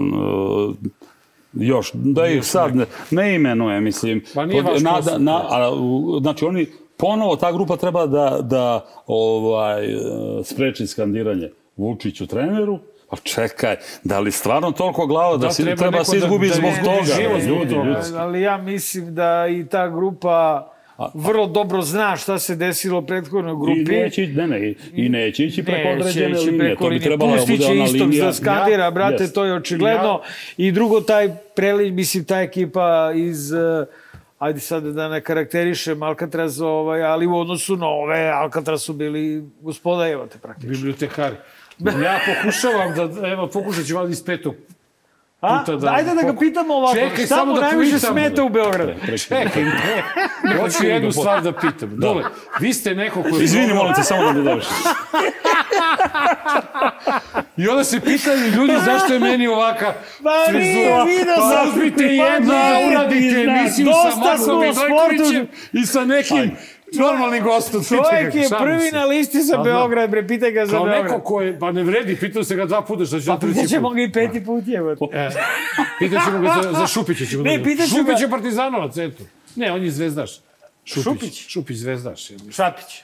još, da ih sad ne, ne imenuje, mislim. Pa nije vaš nada, na, a, u- znači, oni, ponovo ta grupa treba da, da ovaj, e, spreči skandiranje Vučiću treneru, Pa čekaj, da li stvarno toliko glava da, Da, si, treba treba, se da- izgubi da zbog izgubi toga. život ljudi, ljudi. Ali ja mislim da i ta grupa vrlo dobro zna šta se desilo u prethodnoj grupi. I neće, ne, ne, i- neće ići preko Neće određene ići linije. preko To bi linije. trebalo da bude ona linija. da skandira, Ja, brate, jest. to je očigledno. I drugo, taj prelić, mislim, ta ekipa iz... eh, ajde sad da ne karakterišem Alcatraz, ovaj, ali u odnosu na ove, Alcatraz su bili gospoda, evo te praktično. Bibliotekari. <laughs> Ja pokušavam da, evo, pokušat ću valjda iz petog А, да, ајде да го питам овако. Чекай, Шта само да најмеше смета у Белград? Чекај, не. <laughs> Хочу едну да ствар да питам. Да. Добре, ви сте некој кој... Извини, молим те, само да го довиш. И онда се питају луѓе зашто е мени овака фризура. Па узмите па, една, да урадите емисију са Марко Видојковичем и са неким uradite znaš, emisiju dosta sa smo Markom u sportu. Vidojkovićem i sa nekim normalnim gostom. Čovjek je prvi se. na listi za Pa, Beograd, bre, pitaj ga za Kao Beograd. neko ko je, pa ne vredi, pitao se ga dva puta što će Pa on treći pitat ćemo put. ga i peti put, jevo. E, pitat ćemo ga za, za Šupića. Ćemo Ne, ću ga- Šupić je partizanovac, eto. Ne, on je zvezdaš. Šupić. Šupić? Šupić zvezdaš. je. Šapić.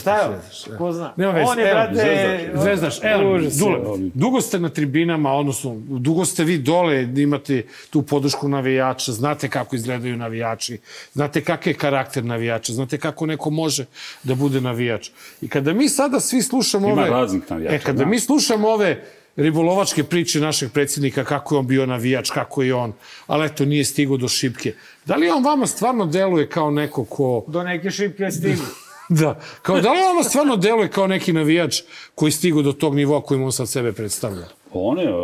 Šta je? zvezdaš, e. Ko zna? Nema veze, On je, brate, zvezdaš. Evo, je. Dule, dugo ste na tribinama, odnosno, dugo ste vi dole, imate tu podršku navijača, znate kako izgledaju navijači, znate kakav je karakter navijača, znate kako neko može da bude navijač. I kada mi sada svi slušamo Ima ove... raznih navijača, E, kada da. mi slušamo ove ribolovačke priče našeg predsjednika, kako je on bio navijač, kako je on, ali eto, nije stigao do šipke. Da li on vama stvarno deluje kao neko ko... Do neke šipke stigu. <laughs> Da, kao da li on stvarno deluje kao neki navijač koji stigu do tog nivoa kojim on sad sebe predstavlja? On je uh,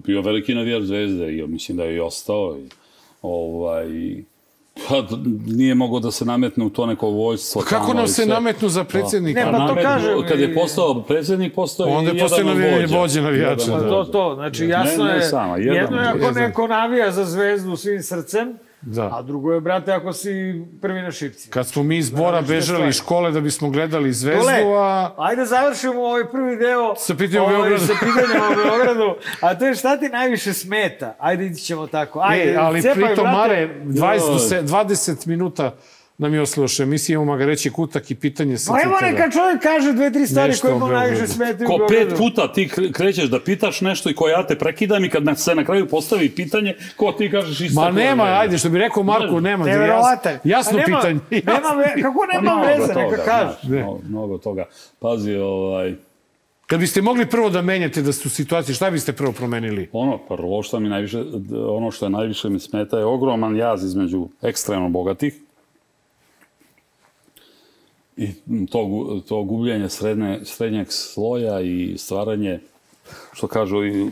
bio veliki navijač zvezde i ja mislim da je i ostao. I, ovaj, pa, nije mogao da se nametne u to neko vojstvo. Pa kako nam se sve. nametnu za predsjednika? Pa, Ne, pa to nametnu- kažem Kad je i- postao predsjednik, postao Onda i je postao vođa. vođa navijača, Jedan od da. To, vođa. to, znači Ne, jasno ne je, samo, jedan jedno je ako neko navija za zvezdu svim srcem, Da. a drugo je, brate, ako si prvi na šipci. Kad smo mi iz Bora Različite bežali iz škole da bismo gledali zvezdu, Dole, a... ajde završimo ovaj prvi deo Sa pitanjem o ovaj, Beogradu. Sa pitanjem o Beogradu. A to je šta ti najviše smeta? Ajde, ići ćemo tako. Ajde, e, ali cepaj, pritom, brate. Mare, 20, do se- 20 minuta nam je ostalo što emisija, imamo ga reći kutak i pitanje sa Pa evo neka čovjek kaže dve, tri stvari Nešto koje mu najviše smetaju u Ko pet puta ti kre- krećeš da pitaš nešto i ko ja te prekidam i kad na- se na kraju postavi pitanje, ko ti kažeš isto. Ma nema, je. ajde, što bi rekao Marko, nema. Neverovatan. Jasno nema- pitanje. <laughs> Nema, ve- kako nema Mnogo veze, neka kaže. Mnogo, mnogo toga. Pazi, ovaj, Kad biste mogli prvo da menjate da ste u situaciji, šta biste prvo promenili? ono, prvo što mi najviše, ono što je najviše mi smeta je ogroman jaz između ekstremno bogatih i to, to gubljenje srednje, srednjeg sloja i stvaranje što kažu i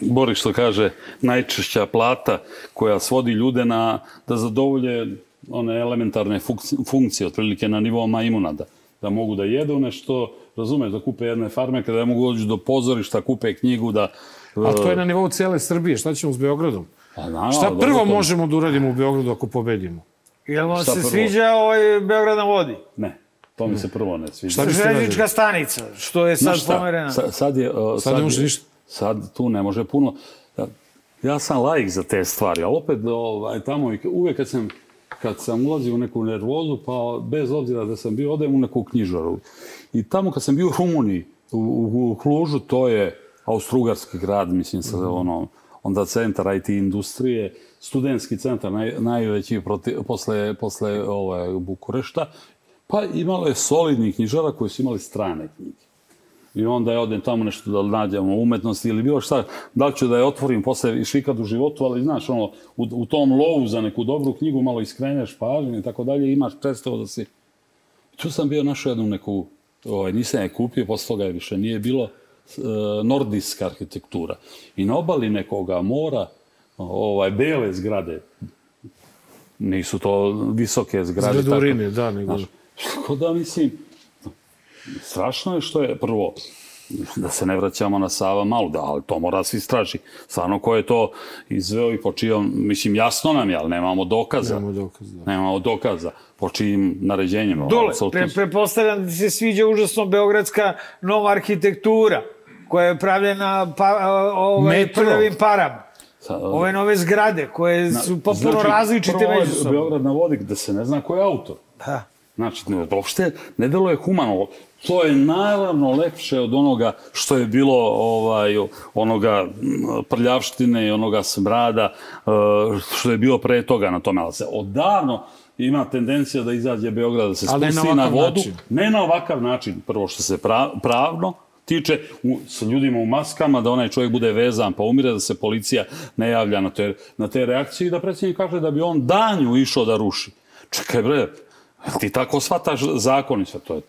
Boris što kaže najčešća plata koja svodi ljude na da zadovolje one elementarne funkcije otprilike na nivou majmuna da, da mogu da jedu nešto razumeš da kupe jedne farme kada mogu doći do pozorišta kupe knjigu da A to je na nivou cele Srbije, šta ćemo s Beogradom? Pa, naravno, Šta dobro, prvo to- možemo da uradimo u Beogradu ako pobedimo? Jel vam se prvo? sviđa ovaj Beograd na vodi? ne to mi se prvo ne sviđa Šta? Željeznička stanica, što je sad pomerena. Sad, sad, je, uh, Sad ne može ništa. Sad tu ne može puno. Ja, ja sam laik za te stvari, ali opet ovaj, tamo i uvek kad sam, kad sam ulazio u neku nervozu, pa bez obzira da sam bio, odem u neku knjižaru. I tamo kad sam bio u Rumuniji, u, u, u Klužu, to je austrougarski grad, mislim, sa ono, onda centar IT industrije, studentski centar, naj, najveći proti, posle, posle ovaj, Bukurešta, pa imalo je solidnih knjižara koji su imali strane knjige. I onda ja odem tamo nešto da nađemo umetnosti ili bilo šta, da li ću da je otvorim posle još ikad u životu, ali znaš, ono, u, u tom lovu za neku dobru knjigu malo iskreneš pažnju i tako dalje, imaš predstavu da si... Tu sam bio našao jednu neku ovaj, nisam je kupio, posle toga je više nije bilo e, nordijska arhitektura. I na obali nekoga mora, ovaj, bele zgrade, nisu to visoke zgrade. Zgradurine, da, nego... Znaš, tako da mislim, strašno je što je prvo, da se ne vraćamo na Sava Malu, da, ali to mora se istraži. Stvarno, ko je to izveo i po čijom, mislim, jasno nam je, ali nemamo dokaza. Nemamo dokaza, da. Nemamo dokaza. Po čijim naređenjima. Dole, pre, prepostavljam da ti se sviđa užasno beogradska nova arhitektura koja je pravljena pa, ovaj, Metro. prvim parama. Ove nove zgrade koje su potpuno Znači, različite prvo je međusobno. Beograd na vodi gde se ne zna ko je autor. Da. Znači, ne, uopšte ne delo je humano. To je naravno lepše od onoga što je bilo ovaj, onoga prljavštine i onoga smrada, eh, što je bilo pre toga na tome. Ali se odavno ima tendencija da izađe Beograd, da se na spusti na ovakav vodu. način. Ne na ovakav način, prvo što se pra, pravno tiče u, sa ljudima u maskama, da onaj čovjek bude vezan pa umire, da se policija ne javlja na te, na te reakcije i da predsjednik kaže da bi on danju išao da ruši. Čekaj bre, ti tako shvataš zakon i sve to je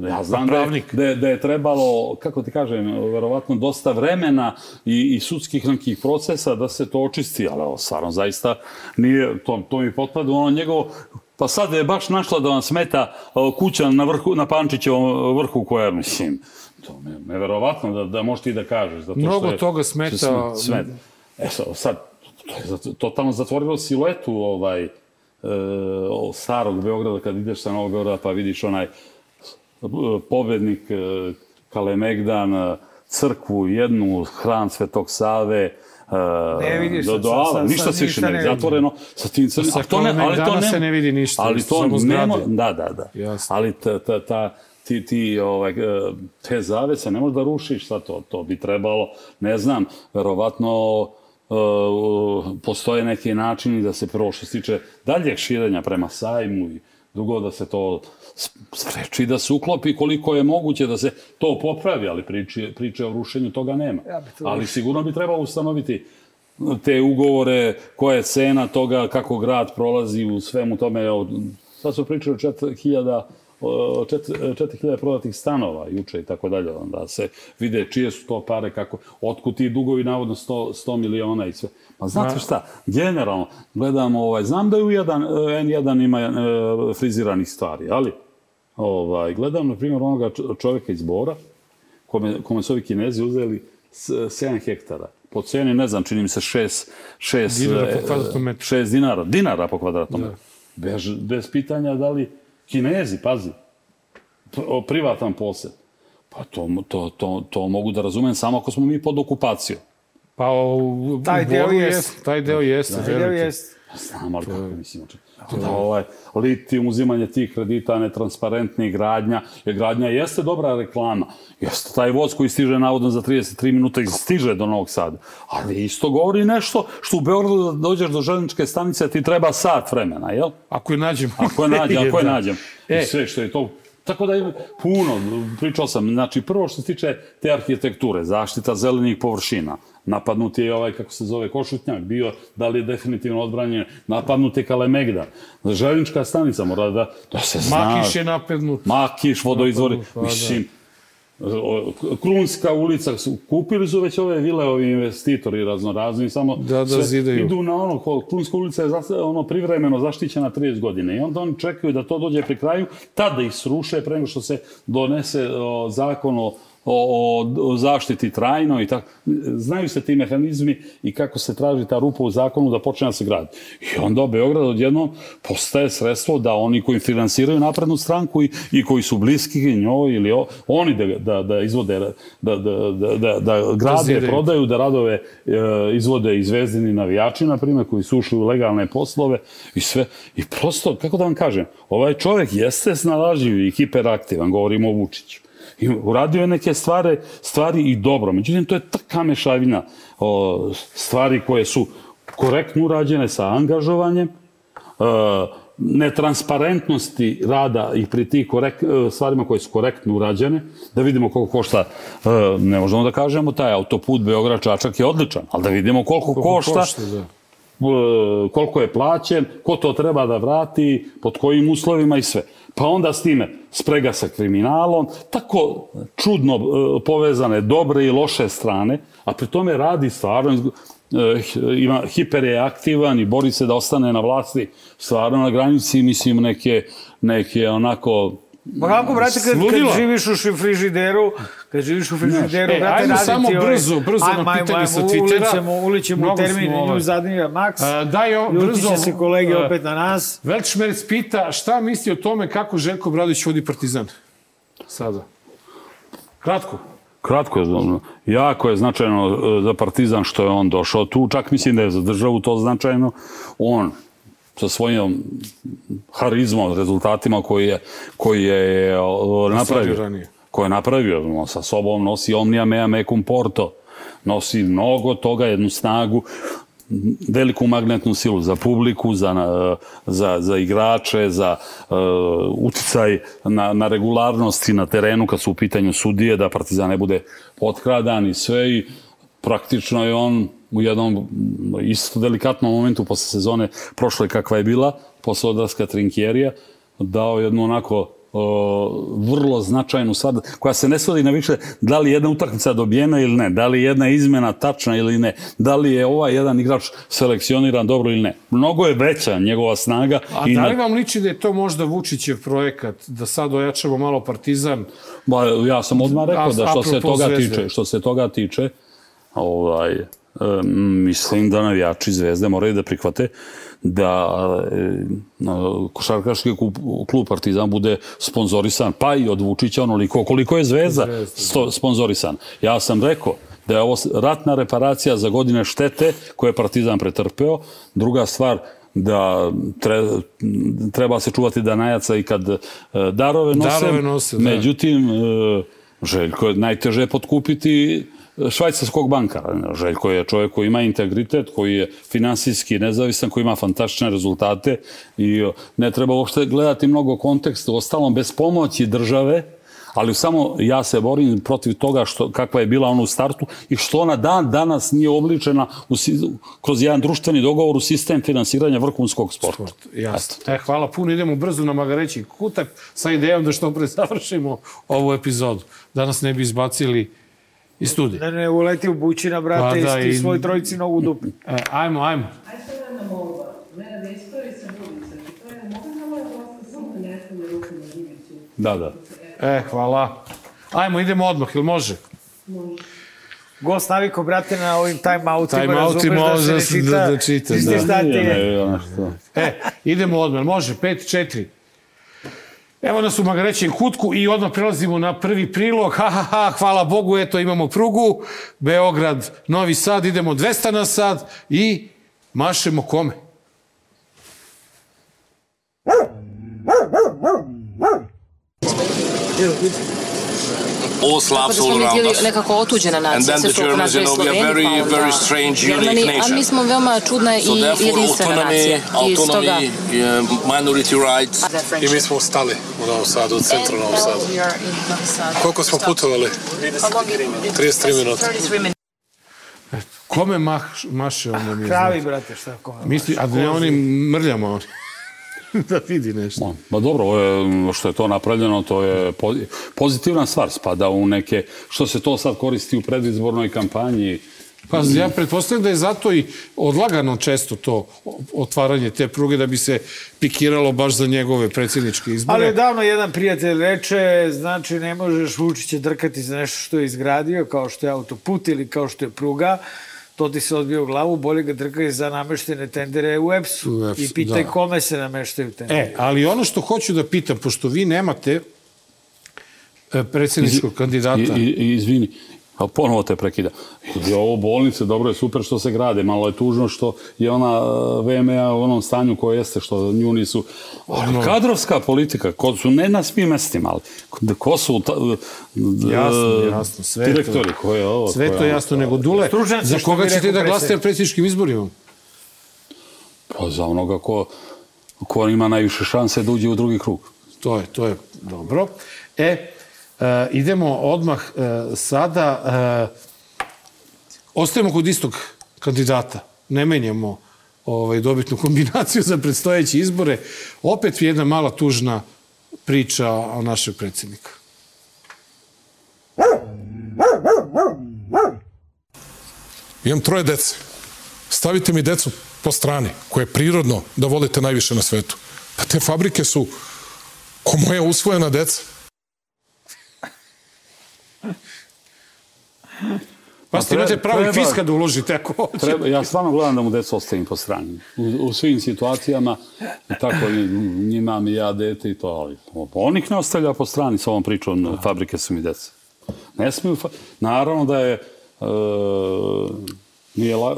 Ja znam da je, da, je, da je trebalo, kako ti kažem, verovatno dosta vremena i, i sudskih nekih procesa da se to očisti, ali ovo stvarno zaista nije, to, to mi potpada u ono njegovo, pa sad je baš našla da vam smeta kuća na, vrhu, na Pančićevom vrhu koja, mislim, to je neverovatno da, da možeš ti da kažeš. Zato Mnogo što je, toga smeta. što sme- smeta. E sad, sad to je totalno zatvorilo siluetu ovaj, starog Beograda, kad ideš sa Novog Beograda pa vidiš onaj pobednik e, Kalemegdan, e, crkvu jednu, hram Svetog Save, e, Ne vidiš do, do, sad- sad- ništa se više ne vidi, zatvoreno sa tim crnim. Sa to ne, ali to ne, se ne vidi ništa, Ali to samo nema, da, da, da. Jasno. Ali ta, ta, ta, ti, ti ovaj, e, te zavese ne možeš da rušiš, sad to, to bi trebalo, ne znam, verovatno e, postoje neki načini da se prvo što se tiče daljeg širenja prema sajmu i drugo da se to spreči da se uklopi koliko je moguće da se to popravi, ali priče, priče o rušenju toga nema. Ja to ali sigurno bi trebalo ustanoviti te ugovore, koja je cena toga, kako grad prolazi u svemu tome. Sad su pričali o 4000 o, čet- 4000 prodatih stanova juče i tako dalje, onda se vide čije su to pare, kako, otkud ti dugovi, navodno 100, 100 miliona i sve. Pa znate Ma- šta, generalno, gledamo, ovaj, znam da je u jedan, N1 ima e, friziranih stvari, ali ovaj, gledam, na primjer, onoga čo- čovjeka iz Bora, kome, kome su ovi kinezi uzeli s- 7 hektara. Po ceni, ne znam, čini mi se 6, 6, Dinara po kvadratnom metru. 6 dinara, dinara po kvadratnom metru. Bez, bez pitanja da li kinezi, pazi, o, privatan posed. Pa to, to, to, to mogu da razumem samo ako smo mi pod okupacijom. Pa u, Taj u deo Boru jest. jest. Taj deo jeste, Taj deo verujte. jest. Znam, ali kako mislim, oče. Da, ovaj, litijum, uzimanje tih kredita, netransparentnih gradnja, jer gradnja jeste dobra reklama. Jeste taj voz koji stiže navodno za 33 minuta i stiže do Novog Sada. Ali isto govori nešto što u Beogradu da dođeš do železničke stanice ti treba sat vremena, jel? Ako je nađemo. Ako je nađem, ako <laughs> je Da. nađem. I E. sve što je to Tako da ima puno, pričao sam, znači prvo što se tiče te arhitekture, zaštita zelenih površina, napadnut je ovaj, kako se zove, Košutnjak, bio, da li je definitivno odbranjen, napadnut je Kalemegda, željnička stanica mora da, da se zna. Makiš je napadnut. Makiš, vodoizvori, Napadnut, pa da. Krunska ulica, kupili su već ove vile, ovi investitori raznorazni, samo Da, da, sve zidaju. idu na ono, Krunska ulica je zas- ono privremeno zaštićena 30 godine i onda oni čekaju da to dođe pri kraju, tada ih sruše pre nego što se donese o, zakon o, o, o zaštiti trajno i tako. Znaju se ti mehanizmi i kako se traži ta rupa u zakonu da počne da se gradi. I onda Beograd odjednom postaje sredstvo da oni koji finansiraju naprednu stranku i, i koji su bliski njoj ili o, oni da, da, da izvode, da, da, da, da, da grade, zidaju. prodaju, da radove e, izvode i zvezdini navijači, na primjer, koji su ušli u legalne poslove i sve. I prosto, kako da vam kažem, ovaj čovjek jeste snalažljiv i hiperaktivan, govorimo o Vučiću. I uradio je neke stvari, stvari i dobro. Međutim, to je taka mešavina o, stvari koje su korektno urađene sa angažovanjem, e, netransparentnosti rada i pri tih korek, e, stvarima koje su korektno urađene, da vidimo koliko košta, e, ne možemo da kažemo, taj autoput Beograd-Čačak je odličan, ali da vidimo koliko, Koliko košta, košta, da. koliko je plaćen, ko to treba da vrati, pod kojim uslovima i sve. Pa onda s time sprega sa kriminalom, tako čudno e, povezane dobre i loše strane, a pri tome radi stvarno, e, ima, hiper je aktivan i bori se da ostane na vlasti stvarno na granici, mislim, neke, neke onako Ma kako, brate, kad, kad živiš u frižideru, kad živiš u frižideru, e, brate, ajmo radi samo ti brzo, brzo ajmo, na pitanje ajmo, sa Twittera. Ulićemo, ulićemo u termin, ovaj. nju zadnjega Max. A, daj, o, brzo. će se kolege a, opet na nas. Velčmerc pita šta misli o tome kako Željko Bradović vodi Partizan sada. Kratko. Kratko je, ono, jako je značajno e, za Partizan što je on došao tu, čak mislim da je za državu to značajno. On sa svojom harizmom, rezultatima koji je, koji je napravio. Koje je napravio, on sa sobom nosi omnia mea mecum porto, nosi mnogo toga, jednu snagu, veliku magnetnu silu za publiku, za, za, za igrače, za uh, uticaj na, na regularnosti na terenu kad su u pitanju sudije, da Partizan ne bude potkradan i sve i praktično je on u jednom isto delikatnom momentu posle sezone prošle kakva je bila, posle odlaska Trinkjerija, dao jednu onako o, vrlo značajnu stvar, koja se ne svodi na više da li je jedna utakmica dobijena ili ne, da li je jedna izmena tačna ili ne, da li je ovaj jedan igrač selekcioniran dobro ili ne. Mnogo je veća njegova snaga. A i da li vam liči da je to možda Vučićev projekat, da sad ojačamo malo Partizan? Ba, ja sam odmah rekao da što se toga Zvezde. tiče, što se toga tiče, ovaj, mislim da navijači Zvezde moraju da prihvate da košarkaški klub, Partizan bude sponzorisan, pa i od Vučića onoliko koliko je Zvezda sto, sponzorisan. Ja sam rekao da je ovo ratna reparacija za godine štete koje je Partizan pretrpeo. Druga stvar, da tre, treba se čuvati da najaca i kad e, darove nose. Darove nose, da. Međutim, e, Željko je najteže potkupiti švajcarskog bankara. Željko je čovjek koji ima integritet, koji je finansijski nezavisan, koji ima fantastične rezultate i e, ne treba uopšte gledati mnogo konteksta. Ostalom, bez pomoći države, ali samo ja se borim protiv toga što, kakva je bila ona u startu i što ona dan danas nije obličena u, kroz jedan društveni dogovor u sistem finansiranja vrhunskog sporta. Jasno. E, hvala puno, idemo brzo na Magareći kutak sa idejom da što pre završimo ovu epizodu. Da nas ne bi izbacili iz studija. Ne, ne, uleti u bućina, brate, Pa da, i, i- i svoj trojici nogu u dupe. E, ajmo, ajmo. Da, da. E, hvala. Ajmo, idemo odmah, ili može? Gost naviko, brate, na ovim time-outima, Time-outima razumeš da se ne može čita. da- da čita, Isti da. šta ti je. ne, ono što- E, idemo odmah, može, 5-4. Evo nas u Magarećem kutku i odmah prelazimo na prvi prilog. Ha, ha, ha, hvala Bogu, eto imamo prugu. Beograd, Novi Sad, idemo 200 na sad i mašemo kome? All Slavs Tako da all smo mi around bili us. nekako otuđena And nacija, then sve the su oko nas Germans, you bili know, we are Sloveni, very, pa onda very strange, unique Germani, a nation. mi smo veoma čudna i So therefore, jedinstvena nacija. I stoga... minority rights. I mi smo stali u Novom Sadu, u centru Novom Sadu. Koliko smo putovali? 33 minuta. Kome mah, maše mi? Kravi, brate, šta ko? Misli, a ne onim mrljama oni. <laughs> da vidi nešto. Ma dobro, ovo je, što je to napravljeno, to je po- pozitivna stvar, spada u neke, što se to sad koristi u predizbornoj kampanji. Pa ja pretpostavljam da je zato i odlagano često to otvaranje te pruge da bi se pikiralo baš za njegove predsjedničke izbore. Ali davno jedan prijatelj reče, znači ne možeš Vučića drkati za nešto što je izgradio, kao što je autoput ili kao što je pruga, to ti se odbio u glavu, bolje ga drkaj za nameštene tendere u EPS-u. U EPS-u, I pitaj da. kome se nameštaju tendere. E, ali ono što hoću da pitam, pošto vi nemate e, predsjedničkog kandidata... I, i izvini, a ponovo te prekida. I ovo bolnice, dobro je super što se grade, malo je tužno što je ona e, VMA u onom stanju koje jeste, što nju nisu... Ali kadrovska politika, ko su ne na svim mestima, ali ko su ta, e, Jasno, jasno, sve to- direktori, ko je ovo? Sve to ono? jasno, nego Dule, Stručnjaci, za koga ćete da glasate predsjednik. na predsjedničkim izborima? Pa za onoga ko, ko ima najviše šanse da uđe u drugi krug. To je, to je dobro. E, e, idemo odmah e, sada, e, ostajemo kod istog kandidata, ne menjamo ovaj, dobitnu kombinaciju <laughs> za predstojeće izbore. Opet jedna mala tužna priča o našeg predsjednika. Imam troje dece. Stavite mi decu po strani, koje je prirodno da volite najviše na svetu. Pa te fabrike su ko moja usvojena deca. Pa ste imate pravo i fiska da uložite ako hoćete. Treba, ja stvarno gledam da mu deca ostavim po strani. U, u svim situacijama, tako njima mi ja dete i to, ali on ih ne ostavlja po strani sa ovom pričom, fabrike su mi deca. Ne smiju, naravno da je, e, nije la,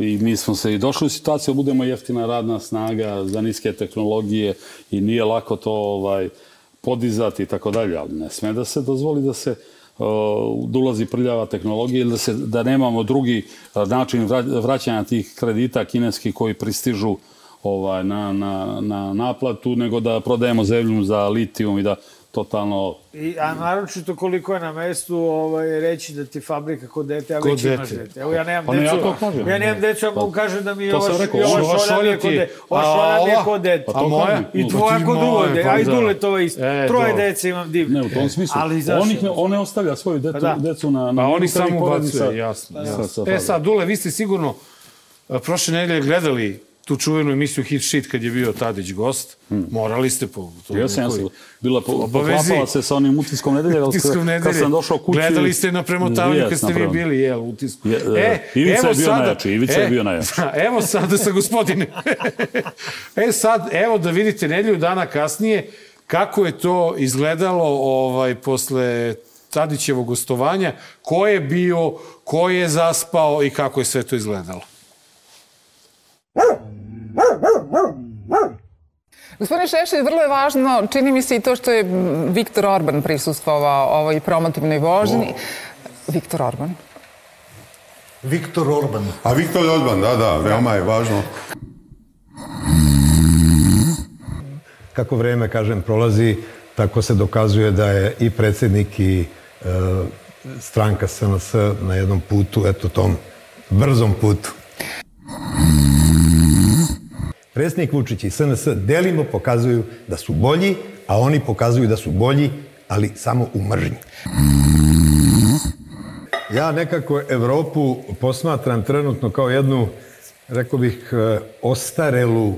e, i mi smo se i došli u situaciju da budemo jeftina radna snaga za niske tehnologije i nije lako to ovaj, podizati i tako dalje, ali ne sme da se dozvoli da se da ulazi prljava tehnologija ili da, se, da nemamo drugi način vraćanja tih kredita kineskih koji pristižu ovaj, na, na, na naplatu, nego da prodajemo zemlju za litijum i da totalno... I, a naročito koliko je na mestu ovaj, reći da ti fabrika kod dete, a već imaš dete. Evo ja nemam pa ne, decu, ja, to kažem, ja nemam decu, ja mogu kažem da mi ova, rekao, i ova šolja je kod dete. Ova a šolja je kod dete. Pa to moja? I Pa tvoja kod uvode, pa a i da. dule to je isto. E, Troje dobro. dece imam divne. Ne, u tom smislu. Ali zašto? on, ih ne, on ne ostavlja svoju detu, Pa da. decu na... na Pa oni samo ubacuje, jasno. sa- jasno. sa E sad, Dule, vi ste sigurno e, prošle nedelje gledali tu čuvenu emisiju Hit Shit kad je bio Tadić gost. Morali ste po... To ja sam nekoj bila po, poklapala se sa onim utiskom nedelje, ali Utiskom kad nedelje. sam došao kući... Gledali ste na premotavanju kad ste vi bili, jel, utisku. Je, e, Ivica je bio najjači, Ivica je bio najjači. <laughs> evo sada sa gospodine. <laughs> e sad, evo da vidite nedelju dana kasnije kako je to izgledalo ovaj, posle Tadićevog gostovanja, ko je bio, ko je zaspao i kako je sve to izgledalo. Gospodine Šešelj, vrlo je važno, čini mi se i to što je Viktor Orban prisustvovao ovoj promotivnoj vožnji. Viktor Orban. Viktor Orban. A Viktor Orban, da, da, veoma je važno. Kako vreme, kažem, prolazi, tako se dokazuje da je i predsjednik i e, stranka SNS na jednom putu, eto tom brzom putu. Predsjednik Vučić i SNS delimo pokazuju da su bolji, a oni pokazuju da su bolji, ali samo u mržnji. Ja nekako Evropu posmatram trenutno kao jednu, rekao bih, e, ostarelu,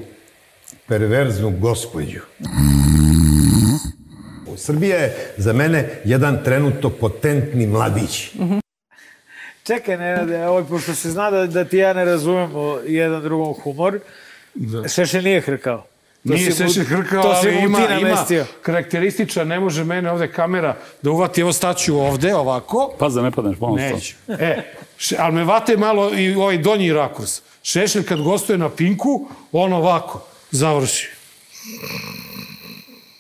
perverznu gospođu. Srbija je za mene jedan trenutno potentni mladić. Čekaj, Nenade, ovaj, pošto se zna da, da ti ja ne razumemo jedan drugom humor, Da. Šešelj nije hrkao. To Nije se še hrkao, ali ima, ima namestio. karakterističan, ne može mene ovde kamera da uvati, evo staću ovde, ovako. Paz da ne padneš ponovno. Neću. E, še, ali me vate malo i ovaj donji rakurs. Šešelj kad gostuje na Pinku, on ovako, završi.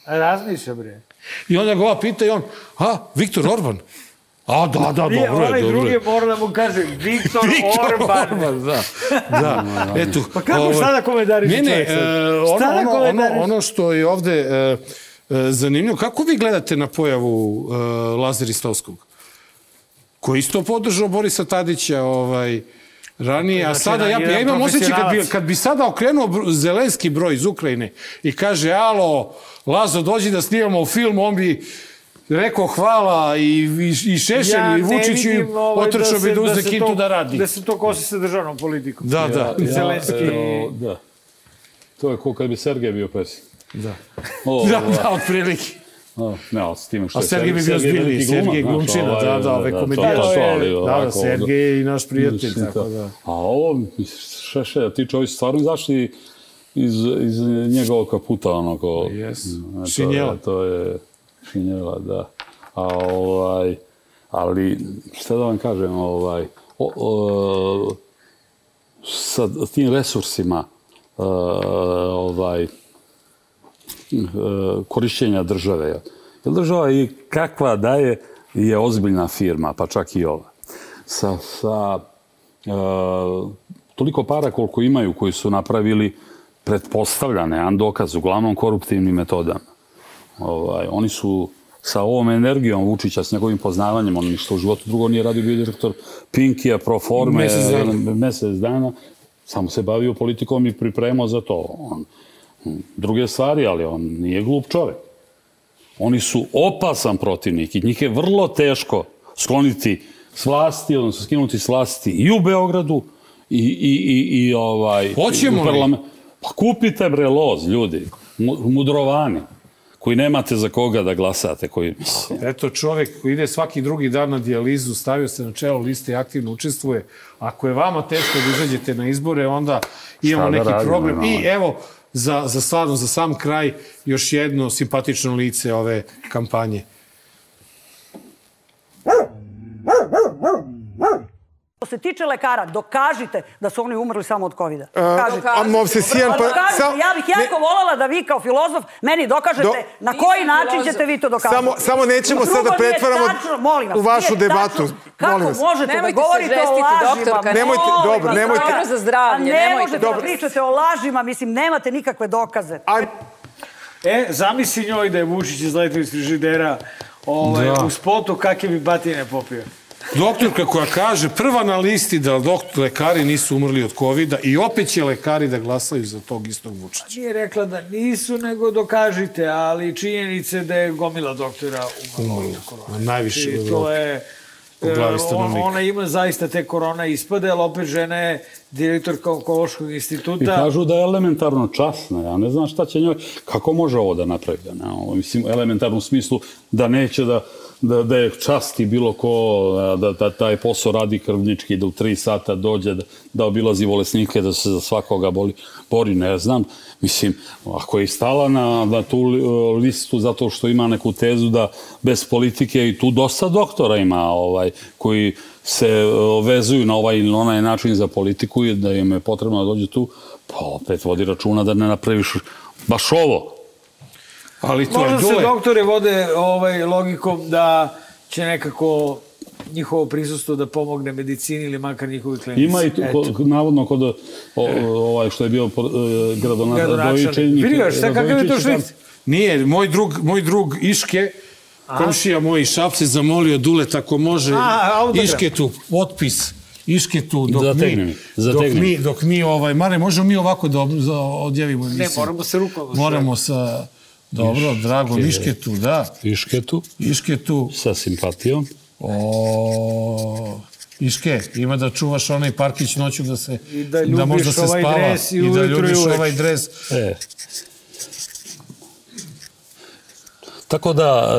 Razmišlja, bre. I onda ga ova pita i on, a, Viktor Orban? A, da, da, Nije, dobro je, onaj dobro drugi je. mora da mu kaže Viktor, <laughs> Viktor Orban. Orban, da. Da, <laughs> eto. Pa kako, ovaj, šta da komentariše Ne, ne, e, Šta ono, ono, ono, ono što je ovde e, e, zanimljivo, kako vi gledate na pojavu e, Lazara Istovskog? Koji isto podržao Borisa Tadića ovaj, ranije, a Znači, sada ja, ja imam osjećaj kad bi, kad bi sada okrenuo Zelenski broj iz Ukrajine i kaže, alo, Lazo, dođi da snimamo film, on bi rekao hvala i, i, i Šešelj Ja i ne Vučić i ovaj, otrčao se- bi da uzme se kintu to- da radi. Da se to kosi sa državnom politikom. Da, da. Ja, ja, Zelenski. e, da. To je ko kad bi Sergej bio predsjednik. Da. O, Da, ovaj. da, otprilike. O, ne, ali s time što A je Sergej bi bio glumac, Sergej glumčina, ovaj, da, da, ove to- komedije. to- to, ali Da, da, ovako, Sergej je i naš prijatelj, tako da. A ovo, Šeše, ti čovjek stvarno izašli iz, iz njegovog kaputa, ono, ko... Yes. to je- Šinjela. To je šinjela, da. A ovaj, ali, šta da vam kažem, ovaj, o, o, sa tim resursima, e, ovaj, e, korišćenja države. Jer država i kakva da je, ozbiljna firma, pa čak i ova. Sa, sa e, toliko para koliko imaju koji su napravili pretpostavljane, a dokaz, uglavnom koruptivnim metodama. Ovaj, oni su sa ovom energijom Vučića, s njegovim poznavanjem, on ništa u životu drugo nije radio, bio direktor Pinkija, Proforme, Mesec dana. mesec dana, Samo se bavio politikom i pripremao za to. On, druge stvari, ali on nije glup čovek. Oni su opasan protivnik i njih je vrlo teško skloniti s vlasti, odnosno skinuti s vlasti i u Beogradu i, i, i, i ovaj... Hoćemo li? Pa kupite bre loz, ljudi, mu- mudrovani, koji nemate za koga da glasate, koji... Eto čovek koji ide svaki drugi dan na dijalizu, stavio se na čelo liste i aktivno učestvuje. Ako je vama teško da izađete na izbore, onda imamo da neki radimo, problem. I evo, za, za stvarno, za sam kraj, još jedno simpatično lice ove kampanje. Se tiče lekara, dokažite da su oni umrli samo od covida. A Movsesijan, pa- sam- ja bih jako voljela da vi kao filozof meni dokažete Do- na koji način ćete vi to dokazati. Samo- samo nećemo Drugo, sad da nije pretvaramo tačno, molim vas, u vašu debatu. Kako Molim vas. možete Nemojte da govorite o lažima? doktorka. Nemojte, dobro, nemojte. dobro Dobro za zdravlje, ne nemojte možete da da- pričate o lažima, mislim, nemate nikakve dokaze. E, zamisli njoj da je Vučić izletio iz frižidera ovaj, Da. u spotu, kakve bi batine popio. Doktorka koja kaže prva na listi da doktor, lekari nisu umrli od covida i opet će lekari da glasaju za tog istog Vučića. Nije rekla da nisu, nego dokažite, ali činjenice da je gomila doktora umrla od korona. Najviše u I to je... Po glavi e, stanovnika. Ona ima zaista te korona ispade, ali opet žena je direktorka onkološkog I instituta. kažu da je elementarno časna. Ja ne znam šta će njoj... Kako može ovo da napravi? Ne, ovo, mislim, u elementarnom smislu da neće da, da, da je časti bilo ko, da, da taj posao radi krvnički, da u tri sata dođe, da, da obilazi bolesnike, da se za svakoga boli, bori, ne znam. Mislim, ako je stala na, na tu li- listu zato što ima neku tezu da bez politike i tu dosta doktora ima ovaj, koji se e, vezuju na ovaj ili onaj način za politiku i da im je potrebno da dođe tu, pa opet vodi računa da ne napraviš baš ovo. Ali Možda se doktore vode ovaj, logikom da će nekako njihovo prisustvo da pomogne medicini ili makar njihovi klinici. Ima i tu, navodno kod o, ovaj što je bio po- e, gradonačelnik. Gradonačelnik. Vidi ga, šta, kakav je to švic? Nije, moj drug, moj drug Iške, komšija moj iz Šapce, zamolio Duleta ako može A, autograf. Iške tu, potpis. Iške tu, dok Zategni mi, mi, dok mi. dok mi, ovaj, Mare, možemo mi ovako da odjavimo Ne, moramo se rukom. Moramo sa, dobro, drago, Iške tu, da. Iške tu. Iške tu. Sa simpatijom. O, Iške, ima da čuvaš onaj parkić noću da se I da ljubiš možda se ovaj spava dres i i da i ljubiš ovaj dres. E. Tako da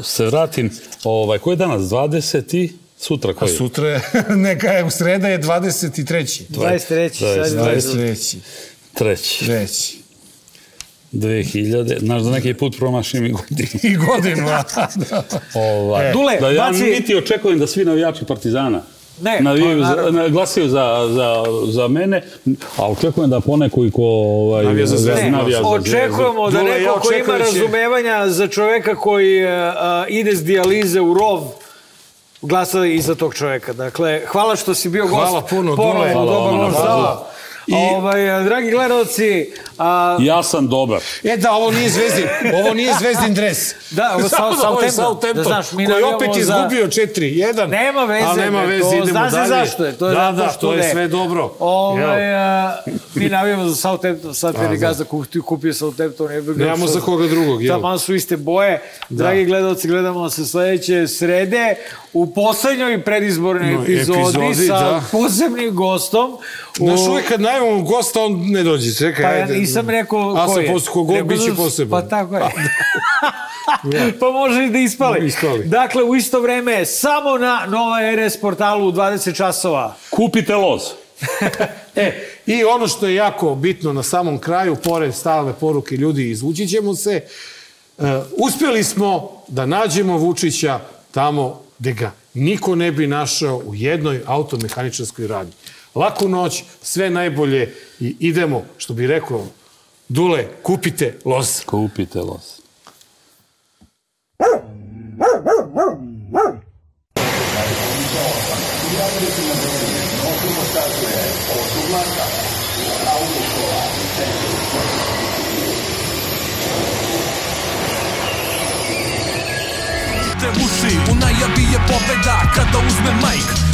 e, se vratim, ovaj, koji je danas? 20 i sutra A koji? je? sutra je, <laughs> neka je, u sreda je 23. 23. sad je 23. Treći. Treći. 2000, znaš da neki put promašim i godinu. <laughs> I godinu, da. <laughs> Ovaj, E, Dule, da ja baci- niti očekujem da svi navijači Partizana Ne, navijaju pa, za, naravno. glasaju za, za, za mene, a očekujem da poneko i ko ovaj, Navija za Zvezdu. navija za. Očekujemo da Dule, ja neko ko ima da će- razumevanja za čoveka koji uh, ide s dijalize u rov, glasa i za tog čoveka. Dakle, hvala što si bio Hvala gost. puno, Ponovo, Dule. Hvala dobar noć, pozivu. da. Ovaj, dragi gledalci, a, Ja sam dobar. E da, ovo nije zvezdin, ovo nije zvezdin dres. Da, ovo Samo South- ovo je Southampton. Southampton, Da znaš, mi koji je opet za- izgubio 4-1. Nema veze, ali nema veze, to idemo zna se dalje. zašto je, to je da, da, što to je ne. sve dobro. Ovaj, Jel? a, mi navijamo za Southampton, sad kad je da. gazda kupio, kupio Southampton. Ga- Nemamo za koga drugog, jel? Tamo su iste boje. Dragi gledalci, gledamo se sledeće srede u poslednjoj predizbornoj No, epizodi, epizodi, sa da. posebnim gostom. Naš U- uvijek kad najmemo gosta, on ne dođe. Čekaj, Pa ja ajde. Nisam rekao A ko je. pos- kogod Nego biće za- poseban. Pa tako je. <laughs> <laughs> pa može i da ispali. Ispali. Dakle, u isto vreme, samo na Nova RS portalu u 20 časova. Kupite loz. <laughs> E, i ono što je jako bitno na samom kraju, pored stalne poruke ljudi, izvući ćemo se, e, uspjeli smo da nađemo Vučića tamo gde ga niko ne bi našao u jednoj automehaničarskoj radnji. Laku noć, sve najbolje i idemo, što bi rekao Dule, kupite loz. Kupite loz. te uši U najavi je pobeda kada uzme majk